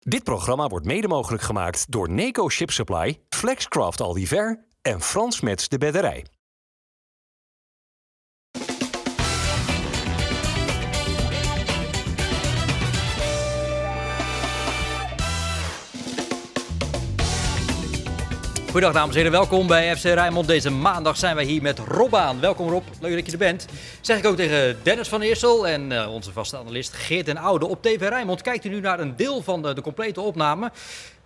Dit programma wordt mede mogelijk gemaakt door Neco Ship Supply, Flexcraft Aldiver en Frans Mets de Bedderij. Goedendag dames en heren, welkom bij FC Rijnmond. Deze maandag zijn wij hier met Rob aan. Welkom Rob, leuk dat je er bent. Zeg ik ook tegen Dennis van Eersel en uh, onze vaste analist Geert den Oude. Op TV Rijnmond kijkt u nu naar een deel van de, de complete opname.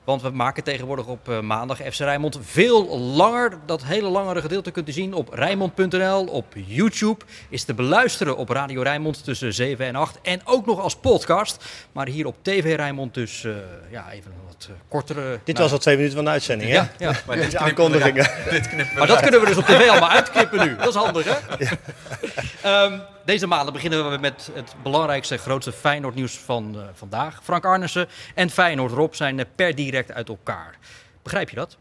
Want we maken tegenwoordig op uh, maandag FC Rijnmond veel langer. Dat hele langere gedeelte kunt u zien op Rijnmond.nl, op YouTube. Is te beluisteren op Radio Rijnmond tussen 7 en 8. En ook nog als podcast. Maar hier op TV Rijnmond dus uh, ja, even een wat uh, kortere... Dit was al twee minuten van de uitzending, hè? Ja, ja. Maar dit aankondigingen. maar dat kunnen we dus op tv allemaal uitknippen nu. Dat is handig, hè? Ja. Um, deze maanden beginnen we met het belangrijkste, grootste Feyenoord nieuws van uh, vandaag. Frank Arnissen en Feyenoord Rob zijn per direct uit elkaar. Begrijp je dat?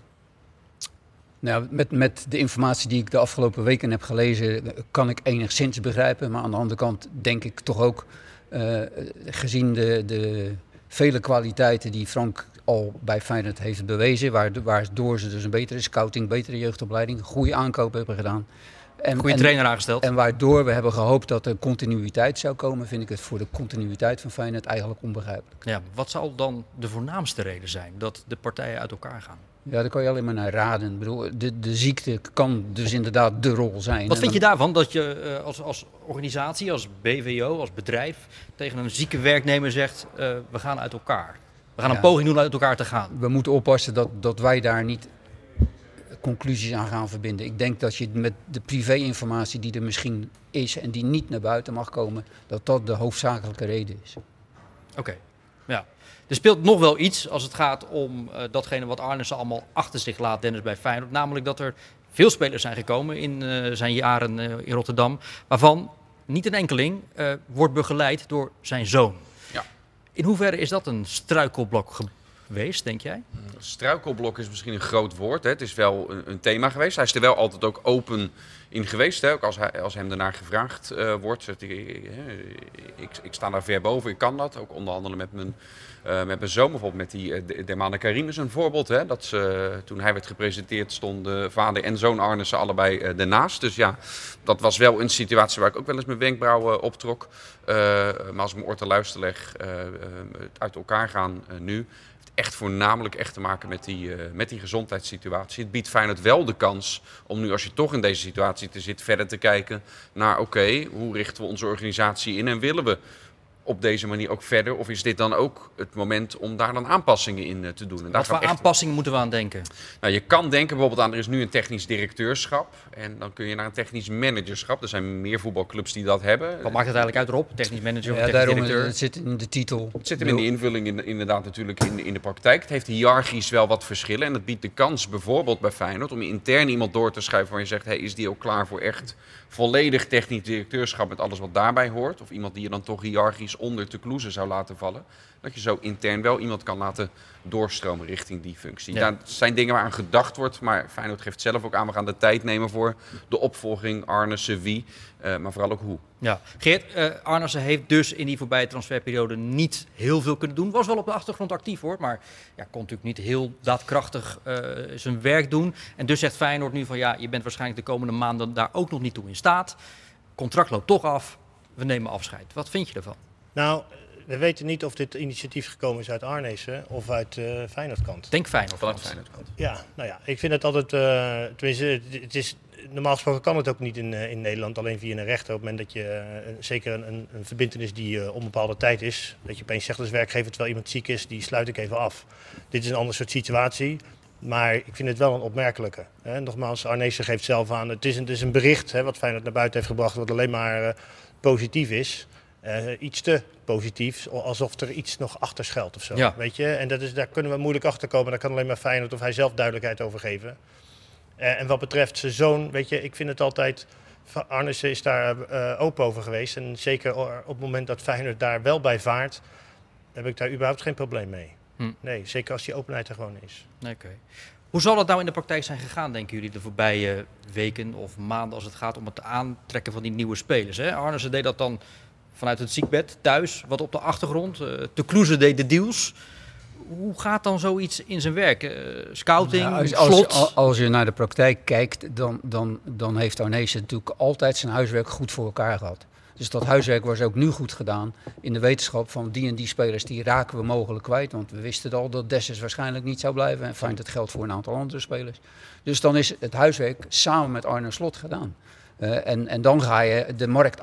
Nou, met, met de informatie die ik de afgelopen weken heb gelezen, kan ik enigszins begrijpen. Maar aan de andere kant denk ik toch ook, uh, gezien de, de vele kwaliteiten die Frank al bij Feyenoord heeft bewezen, waardoor ze dus een betere scouting, betere jeugdopleiding, goede aankopen hebben gedaan. En, Goede trainer aangesteld. En waardoor we hebben gehoopt dat er continuïteit zou komen, vind ik het voor de continuïteit van Feyenoord eigenlijk onbegrijpelijk. Ja, wat zal dan de voornaamste reden zijn dat de partijen uit elkaar gaan? Ja, daar kan je alleen maar naar raden. Ik bedoel, de, de ziekte kan dus inderdaad de rol zijn. Wat vind je daarvan dat je uh, als, als organisatie, als BVO, als bedrijf tegen een zieke werknemer zegt: uh, we gaan uit elkaar? We gaan ja. een poging doen uit elkaar te gaan. We moeten oppassen dat, dat wij daar niet conclusies aan gaan verbinden. Ik denk dat je met de privé-informatie die er misschien is en die niet naar buiten mag komen, dat dat de hoofdzakelijke reden is. Oké, okay. ja. Er speelt nog wel iets als het gaat om uh, datgene wat Arnissen allemaal achter zich laat, Dennis, bij Feyenoord. Namelijk dat er veel spelers zijn gekomen in uh, zijn jaren uh, in Rotterdam, waarvan niet een enkeling wordt begeleid door zijn zoon. Ja. In hoeverre is dat een struikelblok geweest, denk jij? Struikelblok is misschien een groot woord. Hè. Het is wel een, een, thema geweest. Hij is er wel altijd ook open in geweest. Hè. Ook als, hij, als hem daarnaar gevraagd uh, wordt. Hij, ik, ik, sta daar ver boven, ik kan dat. Ook onderhandelen met mijn, met mijn zoon. Bijvoorbeeld met die uh, Karim is een voorbeeld. Hè. Dat ze, toen hij werd gepresenteerd stonden vader en zoon Arnissen allebei ernaast. Dus ja, dat was wel een situatie waar ik ook wel eens mijn wenkbrauwen optrok. maar als ik mijn oor te luisteren leg, uit elkaar gaan nu echt voornamelijk echt te maken met die, uh, met die gezondheidssituatie. Het biedt Feyenoord wel de kans om nu, als je toch in deze situatie te zit, verder te kijken naar oké, hoe richten we onze organisatie in en willen we op deze manier ook verder? Of is dit dan ook het moment om daar dan aanpassingen in uh, te doen? En Wat voor echt... aanpassingen moeten we aan denken? Nou, je kan denken bijvoorbeeld aan, er is nu een technisch directeurschap. En dan kun je naar een technisch managerschap. Er zijn meer voetbalclubs die dat hebben. Wat maakt het eigenlijk uit erop? Technisch manager of ja, technisch daarom, directeur? Het zit in de titel. Het zit hem in de invulling in, inderdaad natuurlijk in, in de praktijk. Het heeft hiërarchisch wel wat verschillen. En dat biedt de kans bijvoorbeeld bij Feyenoord om intern iemand door te schuiven waar je zegt, hey, is die ook klaar voor echt volledig technisch directeurschap met alles wat daarbij hoort? Of iemand die je dan toch hiërarchisch onder te kloezen zou laten vallen. Dat je zo intern wel iemand kan laten doorstromen richting die functie. Ja. Dat zijn dingen waaraan gedacht wordt, maar Feyenoord geeft zelf ook aan. We gaan de tijd nemen voor de opvolging, Arnissen, wie, uh, maar vooral ook hoe. Ja, Geert, uh, Arnissen heeft dus in die voorbije transferperiode niet heel veel kunnen doen. Was wel op de achtergrond actief hoor, maar ja, kon natuurlijk niet heel daadkrachtig uh, zijn werk doen. En dus zegt Feyenoord nu van ja, je bent waarschijnlijk de komende maanden daar ook nog niet toe in staat. Contract loopt toch af, we nemen afscheid. Wat vind je ervan? Nou, we weten niet of dit initiatief gekomen is uit Arnezen of uit uh, Feyenoordkant. Denk Feyenoord. Vanuit Feyenoordkant. Ja, nou ja, ik vind het altijd, uh, tenminste, het is, normaal gesproken kan het ook niet in, uh, in Nederland, alleen via een rechter. Op het moment dat je, zeker een, een, een verbindenis die onbepaalde tijd is, dat je opeens zegt als werkgever terwijl iemand ziek is, die sluit ik even af. Dit is een ander soort situatie. Maar ik vind het wel een opmerkelijke. Hè. Nogmaals, Arnezen geeft zelf aan, het is een, het is een bericht hè, wat Feyenoord naar buiten heeft gebracht, wat alleen maar positief is. Uh, iets te positief, alsof er iets nog achter schuilt of zo. Ja. Weet je? En dat is, daar kunnen we moeilijk achter komen. Daar kan alleen maar Feyenoord of hij zelf duidelijkheid over geven. Uh, en wat betreft zijn zoon, weet je, ik vind het altijd. Arnissen is daar uh, open over geweest. En zeker op het moment dat Feyenoord daar wel bij vaart, heb ik daar überhaupt geen probleem mee. Hm. Nee, zeker als die openheid er gewoon is. Oké. Okay. Hoe zal dat nou in de praktijk zijn gegaan, denken jullie, de voorbije weken of maanden als het gaat om het aantrekken van die nieuwe spelers? Hè? Arnissen deed dat dan vanuit het ziekbed thuis, wat op de achtergrond. Uh, te Kloeze deed de deals. hoe gaat dan zoiets in zijn werk? Eh, scouting, Ja, als, slot? als, als je naar de praktijk kijkt, dan, dan, dan heeft Arnezen natuurlijk altijd zijn huiswerk goed voor elkaar gehad. Dus dat huiswerk was ook nu goed gedaan in de wetenschap van die en die spelers, die raken we mogelijk kwijt. Want we wisten het al dat Dessus waarschijnlijk niet zou blijven. En fijn, dat geldt voor een aantal andere spelers. Dus dan is het huiswerk samen met Arne Slot gedaan. Eh, en, en dan ga je de markt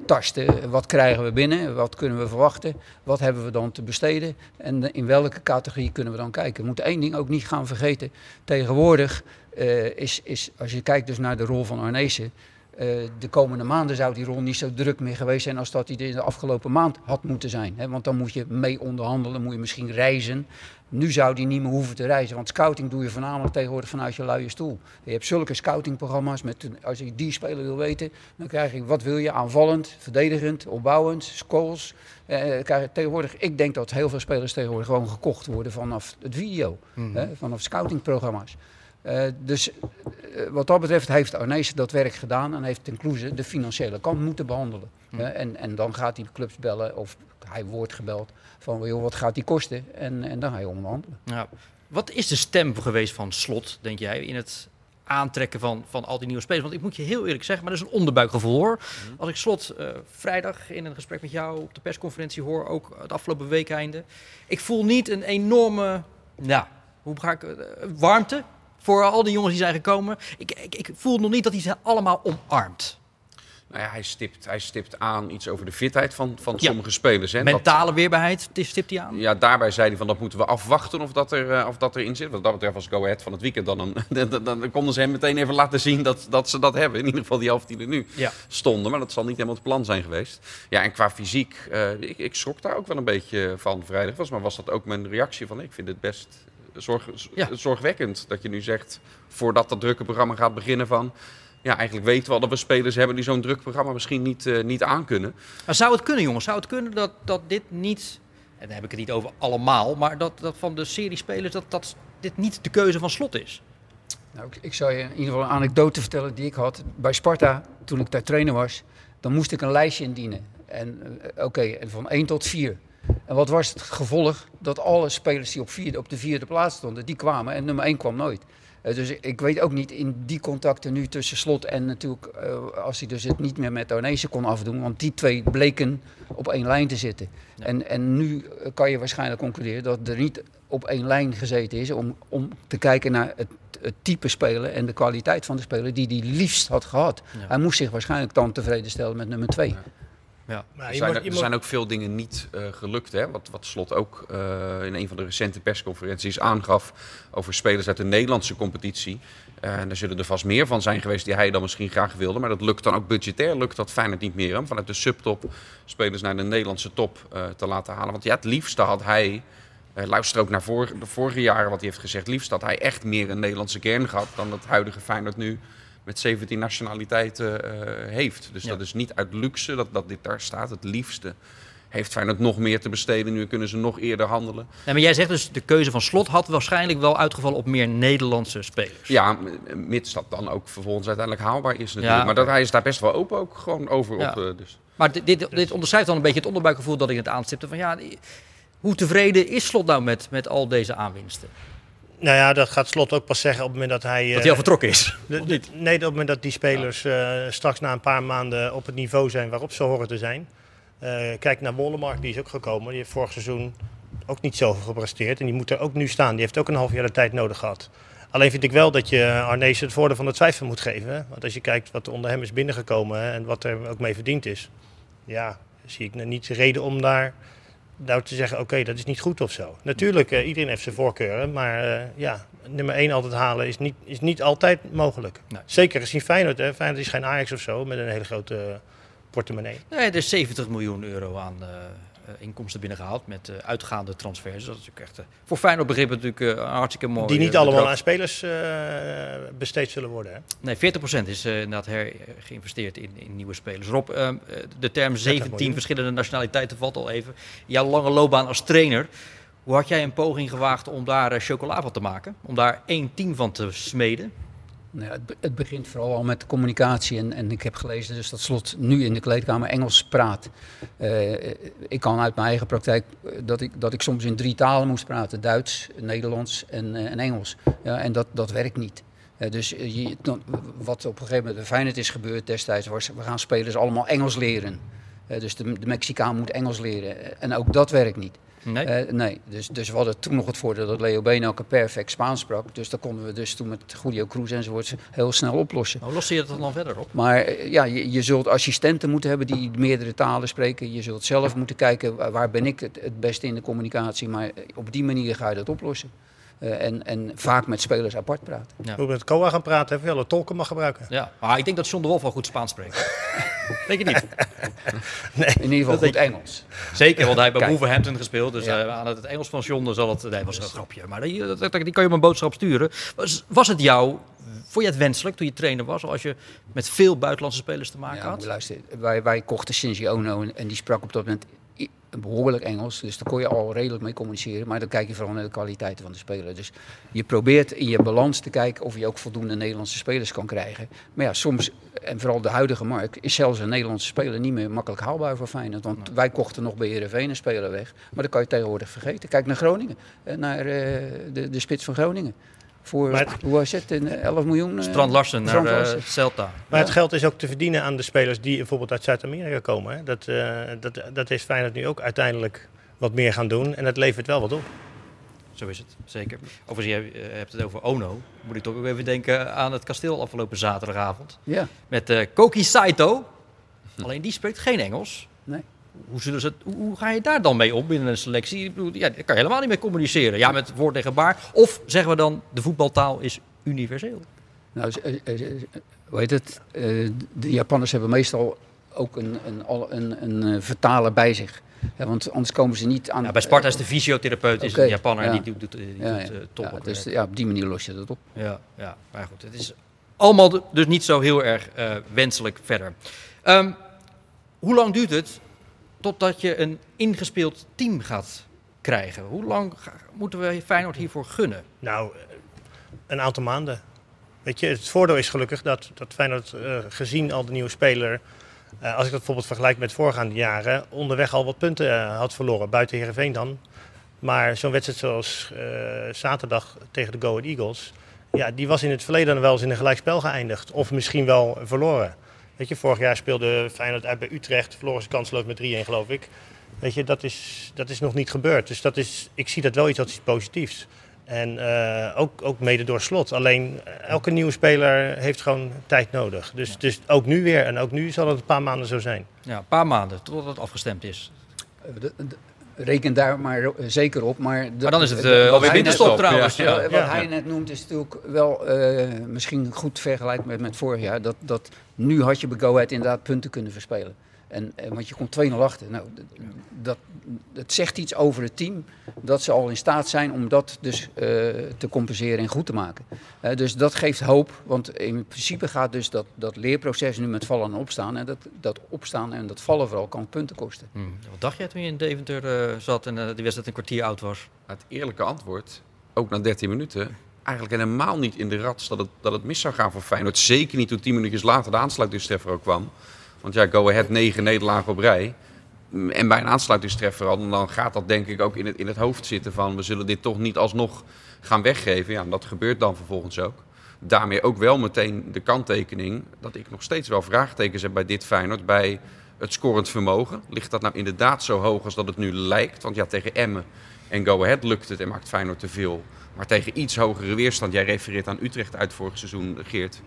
aftasten. Wat krijgen we binnen? Wat kunnen we verwachten? Wat hebben we dan te besteden? En in welke categorie kunnen we dan kijken? We moeten één ding ook niet gaan vergeten. Tegenwoordig eh, is, is, als je kijkt dus naar de rol van Arnezen... eh, de komende maanden zou die rol niet zo druk meer geweest zijn als dat in de afgelopen maand had moeten zijn. Want dan moet je mee onderhandelen, moet je misschien reizen. Nu zou die niet meer hoeven te reizen, want scouting doe je voornamelijk tegenwoordig vanuit je luie stoel. Je hebt zulke scoutingprogramma's, met, als je die speler wil weten, dan krijg je wat wil je, aanvallend, verdedigend, opbouwend, scores. Eh, krijg je tegenwoordig, ik denk dat heel veel spelers tegenwoordig gewoon gekocht worden vanaf het video, hè, vanaf scoutingprogramma's. Eh, dus eh, wat dat betreft heeft Arnees dat werk gedaan en heeft ten de financiële kant moeten behandelen. hè. en, en dan gaat hij clubs bellen of hij wordt gebeld van joh, wat gaat die kosten en, en dan ga je onderhandelen. Ja. Wat is de stem geweest van Slot, denk jij, in het aantrekken van, van al die nieuwe spelers? Want ik moet je heel eerlijk zeggen, maar dat is een onderbuikgevoel hoor. Als ik Slot eh, vrijdag in een gesprek met jou op de persconferentie hoor, ook het afgelopen weekeinde. Ik voel niet een enorme, nou, hoe ga ik, eh, warmte voor al die jongens die zijn gekomen. Ik, ik, ik voel nog niet dat hij ze allemaal omarmt. Nou ja, hij stipt, hij stipt aan iets over de fitheid van, van Ja. sommige spelers. Hè. Dat- Mentale weerbaarheid, stipt hij aan. ja, daarbij zei hij van dat moeten we afwachten of dat, er, eh, of dat erin zit. Wat dat betreft was Go Ahead van het weekend dan, een, dan, dan konden ze hem meteen even laten zien dat, dat ze dat hebben. In ieder geval die helft die er nu Ja. stonden. Maar dat zal niet helemaal het plan zijn geweest. Ja, en qua fysiek, eh, ik, ik schrok daar ook wel een beetje van vrijdag. Volgens mij was dat ook mijn reactie van ik vind het best zorg, Ja. zorgwekkend dat je nu zegt, voordat dat drukke programma gaat beginnen van... Ja, eigenlijk weten we al dat we spelers hebben die zo'n druk programma misschien niet, eh, niet aankunnen. Maar zou het kunnen, jongens? Zou het kunnen dat, dat dit niet, en dan heb ik het niet over allemaal, maar dat, dat van de serie spelers dat, dat dit niet de keuze van slot is? Nou, ik, ik zal je in ieder geval een anekdote vertellen die ik had bij Sparta toen ik daar trainer was. Dan moest ik een lijstje indienen. En eh, oké, en van 1 tot 4. En wat was het gevolg? Dat alle spelers die op, vierde, op de vierde plaats stonden, die kwamen en nummer 1 kwam nooit. Eh, dus ik weet ook niet in die contacten nu tussen Slot en natuurlijk, eh, als hij dus het niet meer met Arnezen kon afdoen, want die twee bleken op één lijn te zitten. En, en nu eh, kan je waarschijnlijk concluderen dat er niet op één lijn gezeten is om, om te kijken naar het, het type speler en de kwaliteit van de speler die hij liefst had gehad. Ja. Hij moest zich waarschijnlijk dan tevreden stellen met nummer twee. Ja. Maar Er zijn, er zijn ook veel dingen niet eh, gelukt. Hè? Wat, wat Slot ook eh, in een van de recente persconferenties aangaf over spelers uit de Nederlandse competitie. Eh, en daar zullen er vast meer van zijn geweest die hij dan misschien graag wilde. Maar dat lukt dan ook budgetair, lukt dat Feyenoord niet meer. Om vanuit de subtop spelers naar de Nederlandse top te laten halen. Want ja, het liefste had hij, luister ook naar vor- de vorige jaren wat hij heeft gezegd. liefst had hij echt meer een Nederlandse kern gehad dan het huidige Feyenoord nu met 17 nationaliteiten eh, heeft. Dus Ja. dat is niet uit luxe dat, dat dit daar staat. Het liefste heeft Feyenoord nog meer te besteden. Nu kunnen ze nog eerder handelen. Nee, maar jij zegt dus de keuze van slot had waarschijnlijk wel uitgevallen op meer Nederlandse spelers. Ja, mits dat dan ook vervolgens uiteindelijk haalbaar is natuurlijk. Ja, maar dat, hij is daar best wel open ook gewoon over. Ja. Op, eh, dus. Maar dit, dit, dit onderschrijft dan een beetje het onderbuikgevoel dat ik het aanstipte. Van ja, hoe tevreden is slot nou met, met al deze aanwinsten? Nou ja, dat gaat Slot ook pas zeggen op het moment dat hij... Dat eh, hij al vertrokken is. Of niet? nee, op het moment dat die spelers eh, straks na een paar maanden op het niveau zijn waarop ze horen te zijn. Eh, kijk naar Wollemark, die is ook gekomen. Die heeft vorig seizoen ook niet zoveel gepresteerd. En die moet er ook nu staan. Die heeft ook een half jaar de tijd nodig gehad. Alleen vind ik wel dat je Arnees het voordeel van de twijfel moet geven. Want als je kijkt wat er onder hem is binnengekomen en wat er ook mee verdiend is. Ja, zie ik nou niet de reden om daar nou te zeggen, oké, dat is niet goed of zo. Natuurlijk, eh, iedereen heeft zijn voorkeuren. Maar eh, ja, nummer 1 altijd halen is niet, is niet altijd mogelijk. Nee. Zeker gezien Feyenoord. Hè. Feyenoord is geen Ajax of zo met een hele grote eh, portemonnee. Nee, er is 70 miljoen euro aan inkomsten binnengehaald met eh, uitgaande transfers. Dat is natuurlijk echt eh, voor Feyenoord begrippen natuurlijk eh, een hartstikke mooi. Die niet eh, allemaal aan spelers eh, besteed zullen worden. Hè. Nee, 40% is eh, inderdaad her, geïnvesteerd in, in nieuwe spelers. Rob, eh, eh, de term 17 miljoen. verschillende nationaliteiten valt al even. Jouw lange loopbaan als trainer. Hoe had jij een poging gewaagd om daar eh, chocola van te maken? Om daar één team van te smeden? Nou het, het begint vooral al met de communicatie. En, en ik heb gelezen dus dat Slot nu in de kleedkamer Engels praat. Eh, ik kan uit mijn eigen praktijk eh, dat ik, dat ik soms in drie talen moest praten. Duits, Nederlands en, eh, en Engels. Ja, en dat, dat werkt niet. Eh, dus eh, wat op een gegeven moment bij Feyenoord is gebeurd destijds... was we gaan spelers allemaal Engels leren. Eh, dus de, de Mexicaan moet Engels leren. Eh, En ook dat werkt niet. Nee? Eh, nee, dus, dus we hadden toen nog het voordeel dat Leo Been ook een perfect Spaans sprak. Dus dat konden we dus toen met Julio Cruz enzovoort heel snel oplossen. Hoe los je dat dan verder op? Maar eh, ja, je, je zult assistenten moeten hebben die meerdere talen spreken. Je zult zelf moeten kijken wa- waar ben ik het, het beste in de communicatie. Maar eh, op die manier ga je dat oplossen. Eh, en, en vaak met spelers apart praten. Ja. We met Koa gaan praten, of je alle tolken mag gebruiken. Ja, maar ik denk dat John de Wolf wel goed Spaans spreekt. denk je niet? In ieder geval goed Engels. Zeker, want hij heeft bij. Wolverhampton gespeeld. Dus Ja. eh, aan het Engels van John zal het... Nee, was een grapje. Maar die, die kan je op een boodschap sturen. Was, was het jou... Vond je het wenselijk toen je trainer was? Als je met veel buitenlandse spelers te maken Ja, had? moet luisteren. Wij, wij kochten Shinji Ono en, en die sprak op dat moment behoorlijk Engels. Dus daar kon je al redelijk mee communiceren. Maar dan kijk je vooral naar de kwaliteiten van de speler. Dus je probeert in je balans te kijken of je ook voldoende Nederlandse spelers kan krijgen. Maar ja, soms, en vooral de huidige markt, is zelfs een Nederlandse speler niet meer makkelijk haalbaar voor Feyenoord. Want wij kochten nog bij Heerenveen een speler weg. Maar dat kan je tegenwoordig vergeten. Kijk naar Groningen, eh, naar eh, de, de spits van Groningen. Voor, het- hoe was het, een 11 miljoen? eh, Strand Larsen naar eh, Larsen. Celta. Maar het geld is ook te verdienen aan de spelers die bijvoorbeeld uit Zuid-Amerika komen. Hè. Dat, eh, dat, dat is Feyenoord nu ook uiteindelijk wat meer gaan doen. En dat levert wel wat op. Zo is het, zeker. Overigens, je hebt het over Ono. Moet ik toch ook even denken aan het kasteel afgelopen zaterdagavond. Ja, Met eh, Koki Saito. Alleen die spreekt geen Engels. nee. Hoe, zullen ze het, hoe, ga je daar dan mee om binnen een selectie? Ik bedoel, ja, daar kan je helemaal niet mee communiceren. Ja, met woord baar. Of zeggen we dan, de voetbaltaal is universeel. Nou, eh, eh, eh, hoe heet het? De Japanners hebben meestal ook een, een, een, een, vertaler bij zich. Ja, want anders komen ze niet aan. Ja, bij Sparta is de fysiotherapeut is een Japanner en die doet, doet, die doet dus ja, op die manier los je dat op. Ja, ja, maar goed, het is allemaal dus niet zo heel erg wenselijk verder. Ehm, hoe lang duurt het totdat je een ingespeeld team gaat krijgen? Hoe lang moeten we Feyenoord hiervoor gunnen? Nou, eh, een aantal maanden. Weet je, het voordeel is gelukkig dat, dat Feyenoord eh, gezien al de nieuwe speler... eh, als ik dat bijvoorbeeld vergelijk met voorgaande jaren... onderweg al wat punten had verloren. Buiten Heerenveen dan. Maar zo'n wedstrijd zoals zaterdag tegen de Go Ahead Eagles... Ja, die was in het verleden wel eens in een gelijkspel geëindigd. Of misschien wel verloren. Weet je, vorig jaar speelde Feyenoord uit bij Utrecht. Verloren ze kansloos met 3-1 geloof ik. Weet je, dat is, dat is nog niet gebeurd. Dus dat is, ik zie dat wel iets als iets positiefs. En eh, ook, ook mede door slot. Alleen eh, elke nieuwe speler heeft gewoon tijd nodig. Dus, dus ook nu weer. En ook nu zal het een paar maanden zo zijn. Ja, een paar maanden totdat het afgestemd is. Eh, de- de- Reken daar maar eh, zeker op. Maar, Maar dan is het wat alweer winterstop trouwens. ja. Ja. Wat hij net noemt is natuurlijk wel eh, misschien goed vergelijkbaar met, met vorig jaar. Dat, dat nu had je bij Go Ahead inderdaad punten kunnen verspelen. En, eh, want je komt 2-0 achter. Nou, dat, het zegt iets over het team dat ze al in staat zijn om dat dus eh, te compenseren en goed te maken. Eh, dus dat geeft hoop, want in principe gaat dus dat, dat leerproces nu met vallen en opstaan. En dat, dat opstaan en dat vallen vooral kan punten kosten. Hm. Wat dacht jij toen je in Deventer eh, zat en die wedstrijd een kwartier oud was? Het eerlijke antwoord, ook na 13 minuten, eigenlijk helemaal niet in de rats dat het, dat het mis zou gaan voor Feyenoord. Zeker niet toen 10 minuutjes later de aansluitingstreffer ook kwam. Want ja, Go Ahead negen nederlagen op rij. Mm, En bij een aansluitingstreffer al, dan gaat dat denk ik ook in het, in het hoofd zitten van we zullen dit toch niet alsnog gaan weggeven. Ja, en dat gebeurt dan vervolgens ook. Daarmee ook wel meteen de kanttekening dat ik nog steeds wel vraagtekens heb bij dit Feyenoord. Bij het scorend vermogen. Ligt dat nou inderdaad zo hoog als dat het nu lijkt? Want ja, tegen Emmen en Go Ahead lukt het en maakt Feyenoord te veel. Maar tegen iets hogere weerstand, jij refereert aan Utrecht uit vorig seizoen, Geert.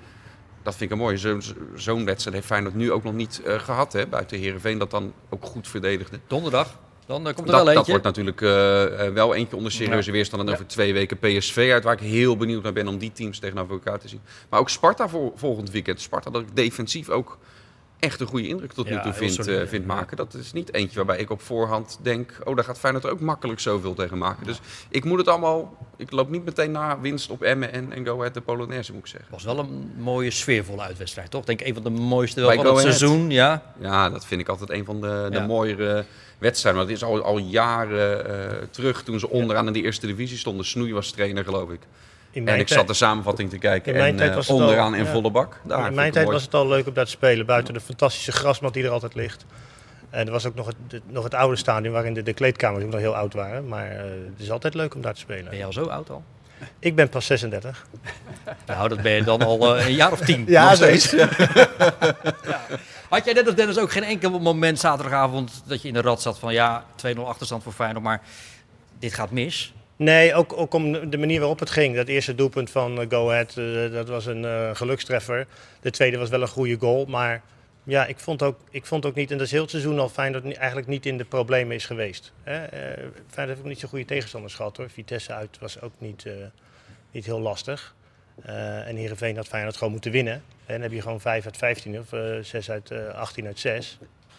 Dat vind ik een mooie. Zo- Zo'n wedstrijd heeft Feyenoord nu ook nog niet eh, gehad. Hè? Buiten Heerenveen dat dan ook goed verdedigde. Donderdag, dan eh, komt er Dat, wel dat eentje. wordt natuurlijk eh, wel eentje onder serieuze weerstand. En Ja. over twee weken PSV uit, waar ik heel benieuwd naar ben om die teams tegenover elkaar te zien. Maar ook Sparta voor, volgend weekend. Sparta dat ik defensief ook echt een goede indruk tot nu toe heel vind, solide, eh, vind ja. maken. Dat is niet eentje waarbij ik op voorhand denk, oh daar gaat Feyenoord ook makkelijk zoveel tegen maken. Dus ik moet het allemaal, ik loop niet meteen na winst op Emmen en, en Go Ahead de Polonaise moet ik zeggen. was wel een mooie sfeervolle uitwedstrijd, toch? Ik denk een van de mooiste wel van het Ahead. seizoen, ja. Ja, dat vind ik altijd een van de, de mooiere wedstrijden. Want het is al, al jaren eh, terug toen ze onderaan in de eerste divisie stonden. Snoei was trainer, geloof ik. In En ik zat de samenvatting te kijken In mijn en tijd eh, was het al- onderaan in ja. volle bak. Daar in mijn tijd was het al leuk om daar te spelen, buiten de fantastische grasmat die er altijd ligt. En er was ook nog het, nog het oude stadion waarin de, de kleedkamers ook nog heel oud waren. Maar eh, het is altijd leuk om daar te spelen. Ben je al zo oud al? Ik ben pas 36. Nou, dat ben je dan al eh, een jaar of tien. Ja, nog steeds. Had jij net als Dennis ook geen enkel moment zaterdagavond dat je in de rad zat van ja, 2-0 achterstand voor Feyenoord, maar dit gaat mis? Nee, ook, ook om de manier waarop het ging. Dat eerste doelpunt van eh, Go Ahead, eh, dat was een eh, gelukstreffer. De tweede was wel een goede goal. Maar ja, ik vond ook, ik vond ook niet, en dat is heel het seizoen al fijn dat het eigenlijk niet in de problemen is geweest. Hè? Feyenoord heeft ook niet zo goede tegenstanders gehad hoor. Vitesse uit was ook niet, niet heel lastig. En Heerenveen had Feyenoord gewoon moeten winnen. En dan heb je gewoon 5 uit 15 of eh 6 uit eh 18 uit 6.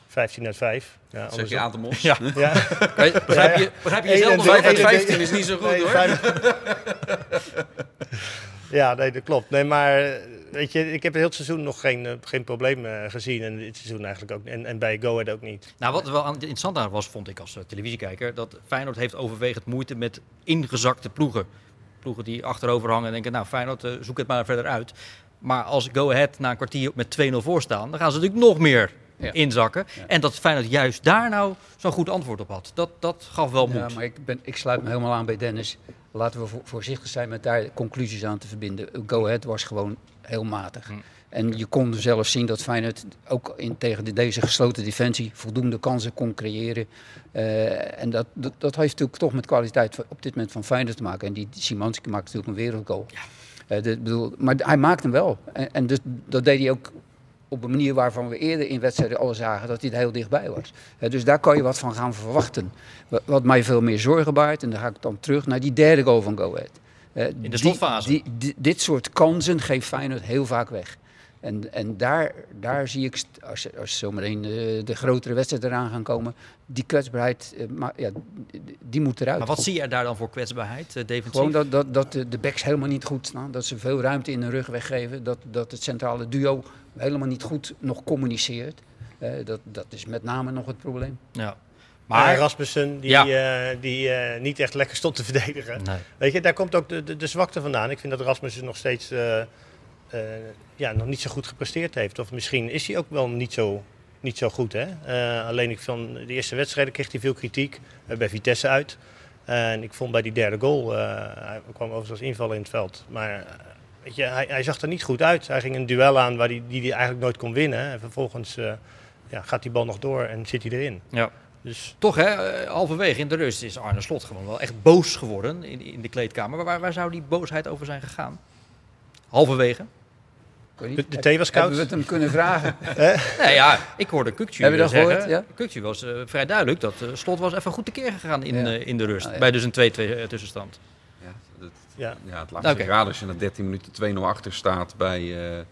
15 uit 5. Ja, Zeg andersom. je aan de mos? Ja. Ja. Begrijp je, begrijp je jezelf nog wel? 5 uit 21 15 is niet zo goed Nee, hoor. ja, nee, dat klopt. Nee, maar weet je, ik heb heel het seizoen nog geen, eh, geen probleem eh, gezien. En dit seizoen eigenlijk ook. En, en bij Go Ahead ook niet. Nou, wat er wel interessant aan was, vond ik als eh, televisiekijker, dat Feyenoord heeft overwegend moeite met ingezakte ploegen. Ploegen die achterover hangen en denken, nou Feyenoord, zoek het maar verder uit. Maar als Go Ahead na een kwartier met 2-0 voor staan, dan gaan ze natuurlijk nog meer Ja. inzakken. En dat Feyenoord juist daar nou zo'n goed antwoord op had. Dat, dat gaf wel moed. Ja, maar ik, ben, ik sluit me helemaal aan bij Dennis. Laten we vo- voorzichtig zijn met daar conclusies aan te verbinden. Go Ahead was gewoon heel matig. Hm. En je kon zelf zien dat Feyenoord ook in, tegen de, deze gesloten defensie voldoende kansen kon creëren. Eh, en dat, dat, dat heeft natuurlijk toch met kwaliteit op dit moment van Feyenoord te maken. En die, die maakt natuurlijk een wereldgoal. Eh, de- bedoel, maar hij maakt hem wel. En, en dus, dat deed hij ook op een manier waarvan we eerder in wedstrijden al zagen dat hij er heel dichtbij was. Dus daar kan je wat van gaan verwachten. Wa- Wat mij veel meer zorgen baart, en dan ga ik dan terug naar die derde goal van Go Ahead. Eh, de slotfase. Die, die- dit soort kansen geeft Feyenoord heel vaak weg. En, en daar, daar zie ik, als, als zometeen eh, de grotere wedstrijden eraan gaan komen, die kwetsbaarheid, eh, maar, ja, die, moet eruit. Maar wat zie je daar dan voor kwetsbaarheid, eh, defensief? Gewoon dat, dat, dat de, de backs helemaal niet goed staan. Dat ze veel ruimte in de rug weggeven. Dat, dat het centrale duo helemaal niet goed nog communiceert. Eh, dat, dat is met name nog het probleem. Ja. Maar Rasmussen, die, Ja. eh, die eh, niet echt lekker stond te verdedigen. nee. Weet je, daar komt ook de, de, de zwakte vandaan. Ik vind dat Rasmussen nog steeds eh, ja, nog niet zo goed gepresteerd heeft. Of misschien is hij ook wel niet zo, niet zo goed. Hè? Eh, alleen ik van de eerste wedstrijden kreeg hij veel kritiek. eh, bij Vitesse uit. en ik vond bij die derde goal, hij kwam overigens als invaller in het veld. Maar weet je, hij, hij zag er niet goed uit. Hij ging een duel aan waar hij, die hij eigenlijk nooit kon winnen. En vervolgens ja, gaat die bal nog door en zit hij erin. Ja. Dus Toch hè, halverwege in de rust is Arne Slot gewoon wel echt boos geworden in, in de kleedkamer. Maar waar, waar zou die boosheid over zijn gegaan? Halverwege? Niet, de, de thee was Hebben koud. we het hem kunnen vragen? Nee ja, ik hoorde Kukcu Heb je dat zeggen. gehoord, ja? Kukcu was eh, vrij duidelijk dat eh, Slot was even goed tekeer gegaan in, Ja. eh, in de rust. Ah, ja. Bij dus een 2-2 tussenstand. Ja, dat, Ja. ja, het laatste Oké. raden als je na 13 minuten 2-0 achter staat bij, eh,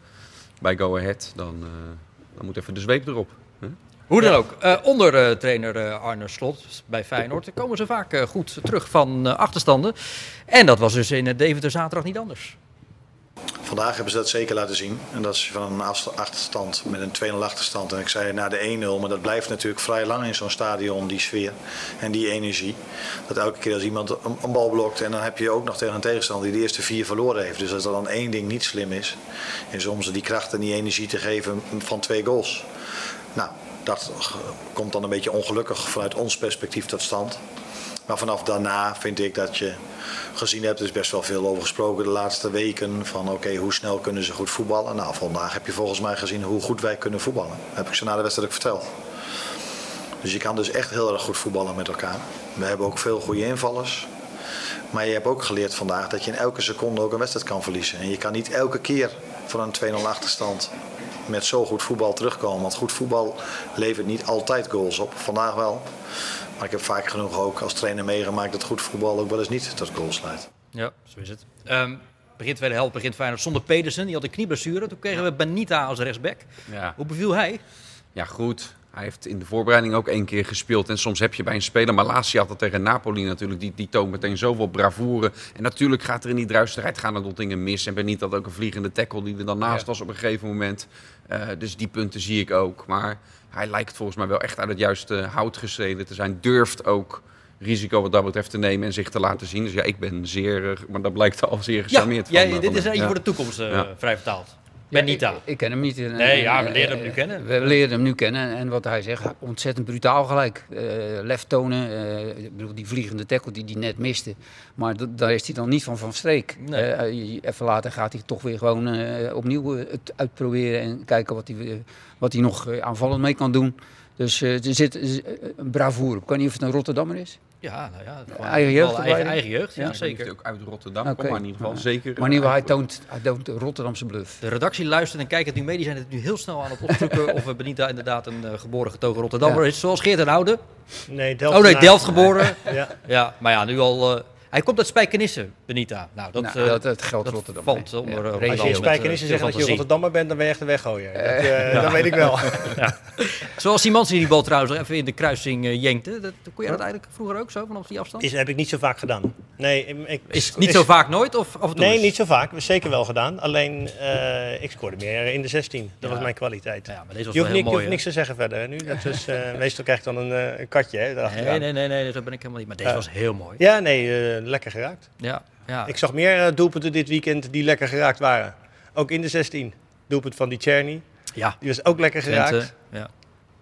bij Go Ahead, dan, eh, dan moet even de zweep erop. hè? Hoe dan ook, eh, onder eh, trainer eh, Arne Slot bij Feyenoord komen ze vaak goed terug van achterstanden. En dat was dus in het Deventer zaterdag niet anders. Vandaag hebben ze dat zeker laten zien. En dat is van een achterstand met een 2-0 achterstand. En ik zei na de 1-0, maar dat blijft natuurlijk vrij lang in zo'n stadion, die sfeer en die energie. Dat elke keer als iemand een, bal blokt en dan heb je ook nog tegen een tegenstander die de eerste vier verloren heeft. Dus als er dan één ding niet slim is, is om ze die kracht en die energie te geven van twee goals. Nou, dat komt dan een beetje ongelukkig vanuit ons perspectief tot stand. Maar vanaf daarna vind ik dat je gezien hebt, er is best wel veel over gesproken de laatste weken. Van oké, hoe snel kunnen ze goed voetballen? Nou, vandaag heb je volgens mij gezien hoe goed wij kunnen voetballen. heb ik ze na de wedstrijd ook verteld. Dus je kan dus echt heel erg goed voetballen met elkaar. We hebben ook veel goede invallers. Maar je hebt ook geleerd vandaag dat je in elke seconde ook een wedstrijd kan verliezen. En je kan niet elke keer van een 2-0 achterstand met zo goed voetbal terugkomen. Want goed voetbal levert niet altijd goals op. Vandaag wel. Maar ik heb vaak genoeg ook als trainer meegemaakt dat goed voetbal ook wel eens niet tot goals leidt. Ja, zo is het. Ehm begin tweede helft begint Feyenoord zonder Pedersen. Die had een knieblessure. Toen kregen we Benita als rechtsback. Ja. Hoe beviel hij? Ja, goed. Hij heeft in de voorbereiding ook één keer gespeeld. En soms heb je bij een speler, maar Lazio had dat tegen Napoli natuurlijk. Die, die toont meteen zoveel bravoure. En natuurlijk gaat er in die druisterheid gaan er nog dingen mis. En ben niet dat ook een vliegende tackle die er dan naast Ja. was op een gegeven moment. Eh, dus die punten zie ik ook. Maar hij lijkt volgens mij wel echt uit het juiste hout gesneden te zijn. Durft ook risico wat dat betreft te nemen en zich te laten zien. Dus ja, ik ben zeer, eh, maar dat blijkt al zeer Ja, gecharmeerd jij, van, eh, dit van is eentje Ja. voor de toekomst, eh, Ja. vrij vertaald. Benita. Ik, ik ken hem niet. En, Nee, ja, we eh, leren hem eh, nu kennen. We leren hem nu kennen. En wat hij zegt, ontzettend brutaal gelijk. Eh lef tonen. eh, ik bedoel, die vliegende tackle die hij net miste. Maar daar is hij dan niet van van streek. Nee. Eh, even later gaat hij toch weer gewoon eh, opnieuw eh, het uitproberen. En kijken wat hij, eh, wat hij nog eh, aanvallend mee kan doen. Dus eh, er zit eh, een bravoure. Ik weet niet of het een Rotterdammer is. Ja, nou ja. Eigen jeugdopleiding. Eigen, eigen jeugd, ja, Ja. Zeker. hij ook uit Rotterdam maar in ieder geval Ja. zeker. Maar in ieder geval, eh, hij toont, hij toont de Rotterdamse bluff. De redactie luistert en kijkt het nu mee. Die zijn het nu heel snel aan het opzoeken of eh, Benita inderdaad een eh, geboren getogen Rotterdammer Ja. is. Zoals Geert en Oude. Nee, Delft. Oh nee, Delft geboren. Ja. Ja, maar ja, nu al... eh, hij komt uit Spijkenisse, Benita. Nou, dat, Nou, eh, dat, dat geldt dat Rotterdam. valt onder, Ja, eh, Als je in eh, Spijkenissen zegt dat je. Rotterdammer bent, dan ben je echt de weggooier. Dat, eh, Dat weet ik wel. Zoals Simons die die bal trouwens even in de kruising eh, jenkte. Dat, kon je dat eigenlijk vroeger ook zo, vanaf die afstand? Is, heb ik niet zo vaak gedaan. Nee, ik, Is niet zo vaak nooit of af en toe Nee, eens? niet zo vaak. Zeker wel gedaan. Alleen, eh, ik scoorde meer in de 16. Dat Ja. was mijn kwaliteit. Ja, maar deze was je wel hoeft, heel ni- je mooi. hoeft niks te zeggen verder. Nu. Dat is, eh, meestal krijg je dan een, eh, een katje hè, nee, nee, nee, nee, zo ben ik helemaal niet. Maar deze Ja. was heel mooi. Ja, nee, eh, lekker geraakt. Ja, ja. Ik zag meer eh, doelpunten dit weekend die lekker geraakt waren. Ook in de 16. Doelpunt van die Czerny. ja. Die was ook lekker geraakt. Twente, ja.